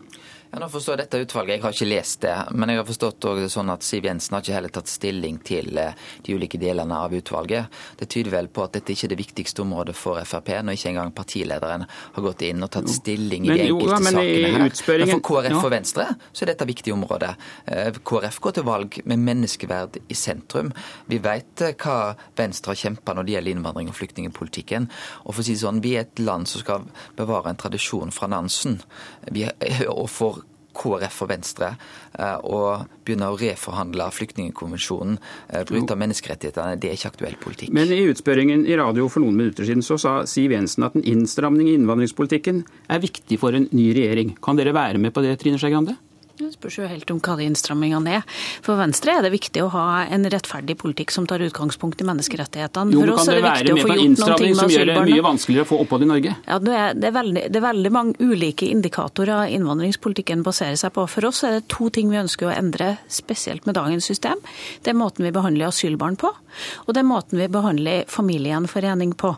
Ja, nå forstår dette utvalget, Jeg har ikke lest det. Men jeg har forstått det sånn at Siv Jensen har ikke heller tatt stilling til eh, de ulike delene av utvalget. Det tyder vel på at dette ikke er det viktigste området for Frp, når ikke engang partilederen har gått inn og tatt stilling i de enkelte jo, sakene her. Men for KrF og Venstre så er dette viktig område. Eh, KrF går til valg med menneskeverd i sentrum. Vi vet eh, hva Venstre har kjempa når det gjelder innvandring og flyktningpolitikken. Og for å si sånn, Vi er et land som skal bevare en tradisjon fra Nansen. Vi, og for KrF og Venstre og eh, begynne å reforhandle flyktningkonvensjonen, eh, bryte menneskerettighetene, det er ikke aktuell politikk. Men i utspørringen i radio for noen minutter siden så sa Siv Jensen at en innstramning i innvandringspolitikken er viktig for en ny regjering. Kan dere være med på det, Trine Skei Grande? Det spørs jo helt om hva de innstrammingene er. For Venstre er det viktig å ha en rettferdig politikk som tar utgangspunkt i menneskerettighetene. Jo, men Kan det, det være med på en innstramming som gjør det mye vanskeligere å få opphold i Norge? Ja, det er, det, er veldig, det er, veldig, mange ulike indikatorer innvandringspolitikken baserer seg på. For oss er det to ting vi ønsker å endre, spesielt med dagens system. Det er måten vi behandler asylbarn på, og det er måten vi behandler familiegjenforening på.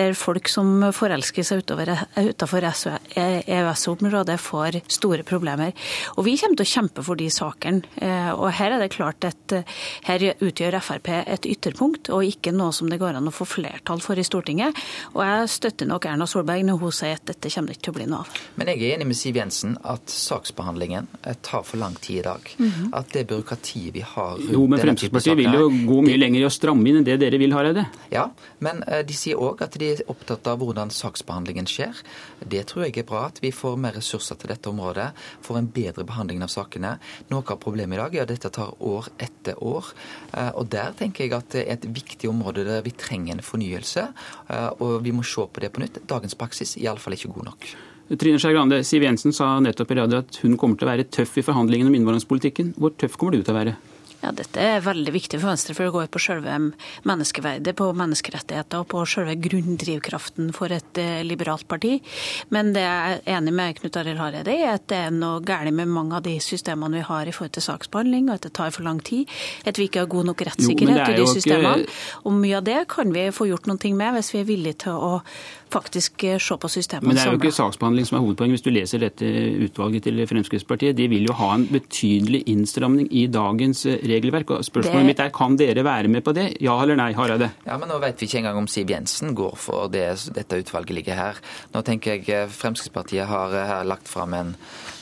Der folk som forelsker seg utenfor EØS-området, får store problemer. Og vi kommer til å kjempe for de sakene. Eh, og her er det klart at eh, her utgjør Frp et ytterpunkt, og ikke noe som det går an å få flertall for i Stortinget. Og jeg støtter nok Erna Solberg når hun sier at dette kommer ikke til å bli noe av. Men jeg er enig med Siv Jensen at saksbehandlingen eh, tar for lang tid i dag. Mm -hmm. At det byråkratiet vi har rundt Jo, men Fremskrittspartiet vil jo gå mye lenger i å stramme inn enn det dere vil, Hareide? Ja, men de sier òg at de er opptatt av hvordan saksbehandlingen skjer. Det tror jeg er bra, at vi får mer ressurser til dette området. Får en bedre behandling behandlingen av sakene. Noe av problemet i dag er at dette tar år etter år. Eh, og Der tenker jeg at det er et viktig område der vi trenger en fornyelse. Eh, og vi må se på det på nytt. Dagens praksis er iallfall ikke god nok. Trine Skei Grande, Siv Jensen sa nettopp i radio at hun kommer til å være tøff i forhandlingene om innvandringspolitikken. Hvor tøff kommer du til å være? Ja, Dette er veldig viktig for Venstre, for det går på selve menneskeverdet, på menneskerettigheter og på selve grunndrivkraften for et eh, liberalt parti. Men det jeg er enig med Knut Arild Hareide i, at det er noe galt med mange av de systemene vi har i forhold til saksbehandling, og at det tar for lang tid. At vi ikke har god nok rettssikkerhet i de systemene. Og mye av det kan vi få gjort noe med hvis vi er villige til å faktisk eh, se på systemet. Men det er jo ikke saksbehandling som er hovedpoeng. Hvis du leser dette utvalget til Fremskrittspartiet, de vil jo ha en betydelig innstramning i dagens eh, regelverk. Og spørsmålet det... mitt er, kan dere være med på det? Ja eller nei, Hareide? Ja, men nå vet vi ikke engang om Siv Jensen går for det dette utvalget ligger her. Nå tenker jeg eh, Fremskrittspartiet har her lagt fram en,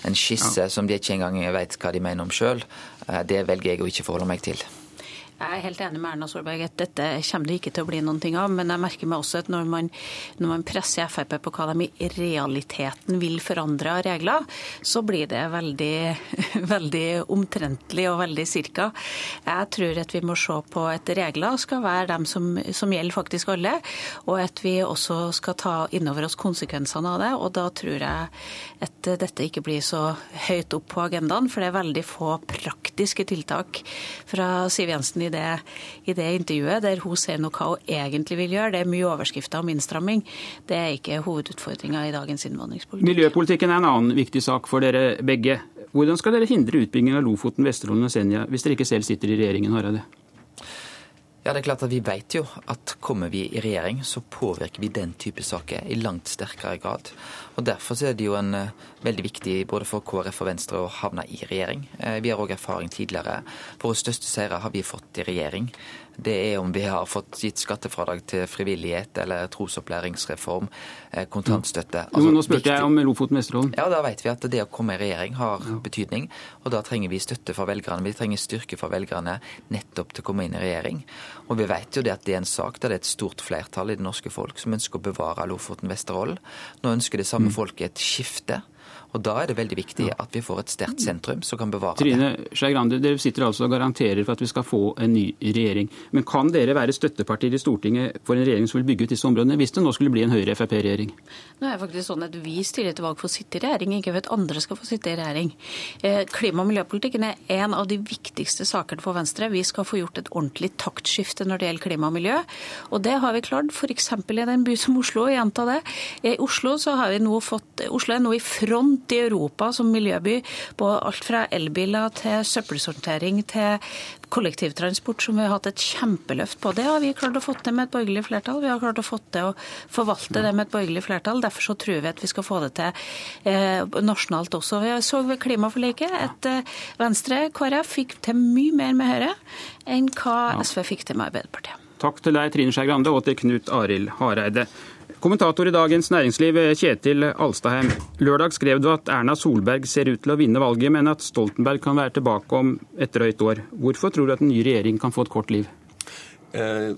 en skisse ja. som de ikke engang vet hva de mener om sjøl. Det velger jeg å ikke forholde meg til. Jeg er helt enig med Erna Solberg at dette kommer det ikke til å bli noen ting av. Men jeg merker meg også at når man, når man presser Frp på hva de i realiteten vil forandre av regler, så blir det veldig, veldig omtrentlig og veldig cirka. Jeg tror at vi må se på at regler skal være dem som, som gjelder faktisk alle, og at vi også skal ta innover oss konsekvensene av det. Og da tror jeg at dette ikke blir så høyt opp på agendaen, for det er veldig få praktiske tiltak fra Siv Jensen i det, i det intervjuet, der hun sier noe hva hun egentlig vil gjøre. Det er mye overskrifter om innstramming. Det er ikke hovedutfordringa i dagens innvandringspolitikk. Miljøpolitikken er en annen viktig sak for dere begge. Hvordan skal dere hindre utbygging av Lofoten, Vesterålen og Senja hvis dere ikke selv sitter i regjeringen, Hareide? Ja, det er klart at Vi vet jo at kommer vi i regjering, så påvirker vi den type saker i langt sterkere grad. Og Derfor er det jo en uh, veldig viktig både for KrF og Venstre å havne i regjering. Uh, vi har òg erfaring tidligere. Våre største seire har vi fått i regjering det er om vi har fått gitt skattefradrag til frivillighet eller trosopplæringsreform, eh, kontantstøtte. Altså, nå spurte jeg om Lofoten Vesterålen. Ja, da vet vi at det å komme i regjering har ja. betydning. Og da trenger vi støtte fra velgerne. Vi trenger styrke fra velgerne nettopp til å komme inn i regjering. Og vi vet jo det at det er en sak der det er et stort flertall i det norske folk som ønsker å bevare Lofoten Vesterålen. Nå ønsker det samme mm. folket et skifte. Og Da er det veldig viktig at vi får et sterkt sentrum som kan bevare Trine Skei Grande, dere sitter altså og garanterer for at vi skal få en ny regjering. Men kan dere være støttepartier i Stortinget for en regjering som vil bygge ut disse områdene, hvis det nå skulle bli en Høyre-Frp-regjering? Nå er det faktisk sånn at Vi stiller til valg for å sitte i regjering, ikke for at andre skal få sitte i regjering. Eh, klima- og miljøpolitikken er en av de viktigste sakene for Venstre. Vi skal få gjort et ordentlig taktskifte når det gjelder klima og miljø. Og det har vi klart f.eks. i en by som Oslo. Gjenta det. I Oslo så har vi nå fått Oslo er nå i front rundt i Europa som miljøby på alt fra elbiler til søppelsortering til kollektivtransport, som vi har hatt et kjempeløft på. Det har vi klart å få til med et borgerlig flertall. Vi har klart å få til å forvalte det med et borgerlig flertall. Derfor så tror vi at vi skal få det til eh, nasjonalt også. Vi så ved klimaforliket at eh, Venstre, KrF, fikk til mye mer med Høyre enn hva SV fikk til med Arbeiderpartiet. Takk til deg, Trine Skei Grande, og til Knut Arild Hareide. Kommentator i Dagens Næringsliv, Kjetil Alstaheim. Lørdag skrev du at Erna Solberg ser ut til å vinne valget, men at Stoltenberg kan være tilbake om et drøyt år. Hvorfor tror du at en ny regjering kan få et kort liv? Eh,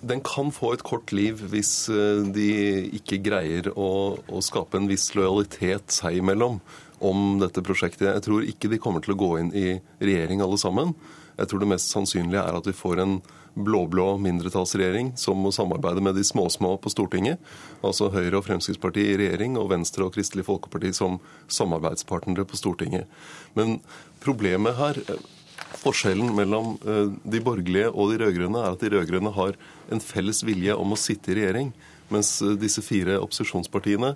den kan få et kort liv hvis eh, de ikke greier å, å skape en viss lojalitet seg imellom om dette prosjektet. Jeg tror ikke de kommer til å gå inn i regjering alle sammen. Jeg tror det mest sannsynlige er at vi får en blå-blå mindretallsregjering som må samarbeide med de småsmå på Stortinget. Altså Høyre og Fremskrittspartiet i regjering og Venstre og Kristelig Folkeparti som samarbeidspartnere på Stortinget. Men problemet her Forskjellen mellom eh, de borgerlige og de rød-grønne er at de rød-grønne har en felles vilje om å sitte i regjering, mens eh, disse fire opposisjonspartiene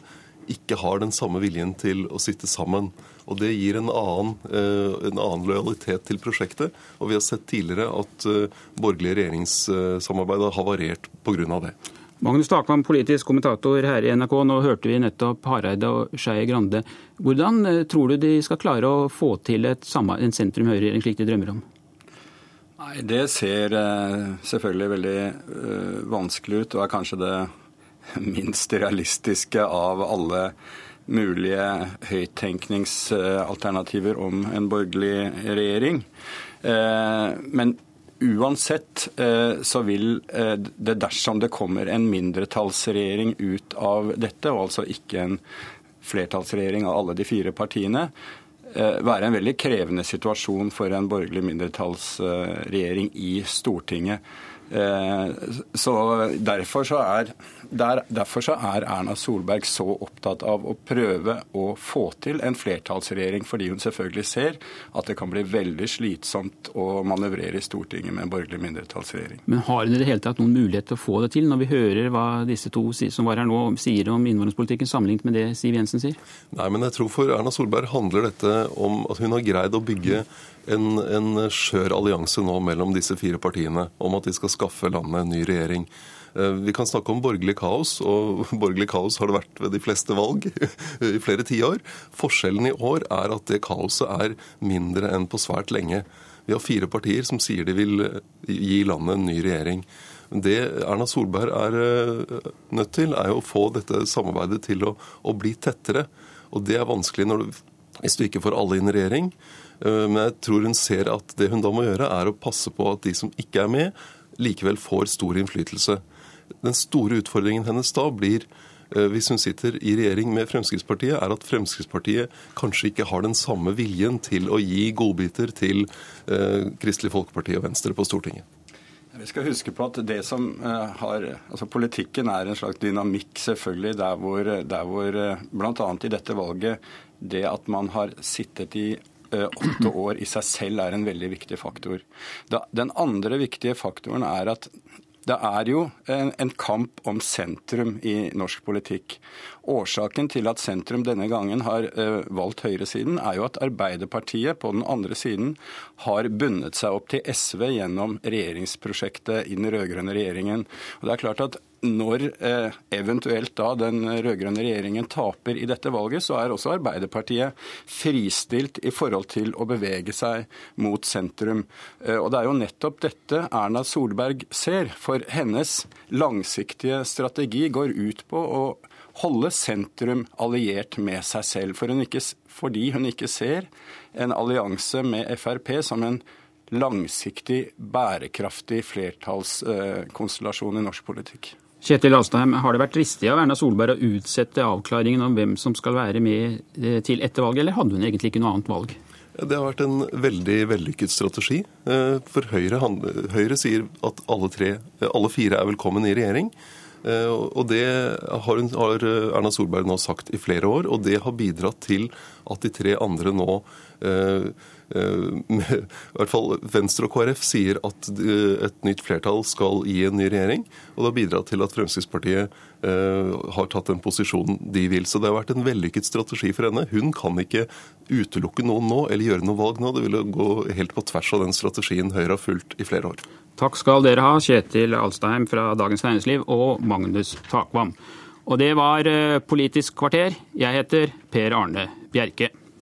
ikke har den samme viljen til å sitte sammen. Og Det gir en annen, eh, en annen, lojalitet til prosjektet. Og vi har sett tidligere at eh, borgerlig regjeringssamarbeid har havarert pga. det. Magnus Takvam, politisk kommentator her i NRK. Nå hørte vi nettopp Hareide og Skei Grande. Hvordan eh, tror du de skal klare å få til et, en sentrum-høyreregjering slik de drømmer om? Nei, Det ser selvfølgelig veldig vanskelig ut, og er kanskje det minst realistiske av alle mulige høyttenkningsalternativer om en borgerlig regjering. Eh, men uansett eh, så vil eh, det dersom det kommer en mindretallsregjering ut av dette, og altså ikke en flertallsregjering av alle de fire partiene, være en veldig krevende situasjon for en borgerlig mindretallsregjering i Stortinget. Så derfor så er der, derfor så er Erna Solberg så opptatt av å prøve å få til en flertallsregjering, fordi hun selvfølgelig ser at det kan bli veldig slitsomt å manøvrere i Stortinget med en borgerlig mindretallsregjering. Men har hun i det hele tatt noen mulighet til å få det til, når vi hører hva disse to som var her nå sier om innvandringspolitikken, sammenlignet med det Siv Jensen sier? Nei, men jeg tror for Erna Solberg handler dette om at hun har greid å bygge en, en skjør allianse nå mellom disse fire partiene om at de skal skaffe landet en ny regjering. Eh, vi kan snakke om borgerlig kaos, og borgerlig kaos har det vært ved de fleste valg i flere tiår. Forskjellen i år er at det kaoset er mindre enn på svært lenge. Vi har fire partier som sier de vil eh, gi landet en ny regjering. Det Erna Solberg er eh, nødt til, er å få dette samarbeidet til å, å bli tettere. Og det er vanskelig du, hvis du ikke får alle inn i regjering. Men jeg tror hun ser at det hun da må gjøre, er å passe på at de som ikke er med, likevel får stor innflytelse. Den store utfordringen hennes da blir eh, hvis hun sitter i regjering med Fremskrittspartiet, er at Fremskrittspartiet kanskje ikke har den samme viljen til å gi godbiter til eh, Kristelig Folkeparti og Venstre på Stortinget. Vi skal huske på at det som eh, har, altså Politikken er en slags dynamikk, selvfølgelig, der hvor, der hvor bl.a. i dette valget det at man har sittet i åtte år i seg selv er en veldig viktig faktor. den andre viktige faktoren er at Det er jo en, kamp om sentrum i norsk politikk. Årsaken til at sentrum denne gangen har uh, valgt høyresiden, er jo at Arbeiderpartiet på den andre siden har bundet seg opp til SV gjennom regjeringsprosjektet i den rød-grønne regjeringen. Og det er klart at når eh, eventuelt da den rød-grønne regjeringen taper i dette valget, så er også Arbeiderpartiet fristilt i forhold til å bevege seg mot sentrum. Eh, og det er jo nettopp dette Erna Solberg ser. For hennes langsiktige strategi går ut på å holde sentrum alliert med seg selv. For hun ikke, fordi hun ikke ser en allianse med Frp som en langsiktig, bærekraftig flertallskonstellasjon i norsk politikk. Kjetil Astheim, har det vært dristig av Erna Solberg å utsette avklaringen om hvem som skal være med eh, til etter valget, eller hadde hun egentlig ikke noe annet valg? Det har vært en veldig vellykket strategi. Eh, for Høyre, Høyre sier at alle, tre, alle, fire er velkommen i regjering. Eh, og det har, hun, har, Erna Solberg nå sagt i flere år, og det har bidratt til at de tre andre nå i hvert fall Venstre og KrF sier at et nytt flertall skal gi en ny regjering. Og det har bidratt til at Fremskrittspartiet har tatt den posisjonen de vil. Så det har vært en vellykket strategi for henne. Hun kan ikke utelukke noen nå eller gjøre noe valg nå. Det ville gå helt på tvers av den strategien Høyre har fulgt i flere år. Takk skal dere ha, Kjetil Alstheim fra Dagens Næringsliv og Magnus Takvam. Og det var Politisk kvarter. Jeg heter Per Arne Bjerke.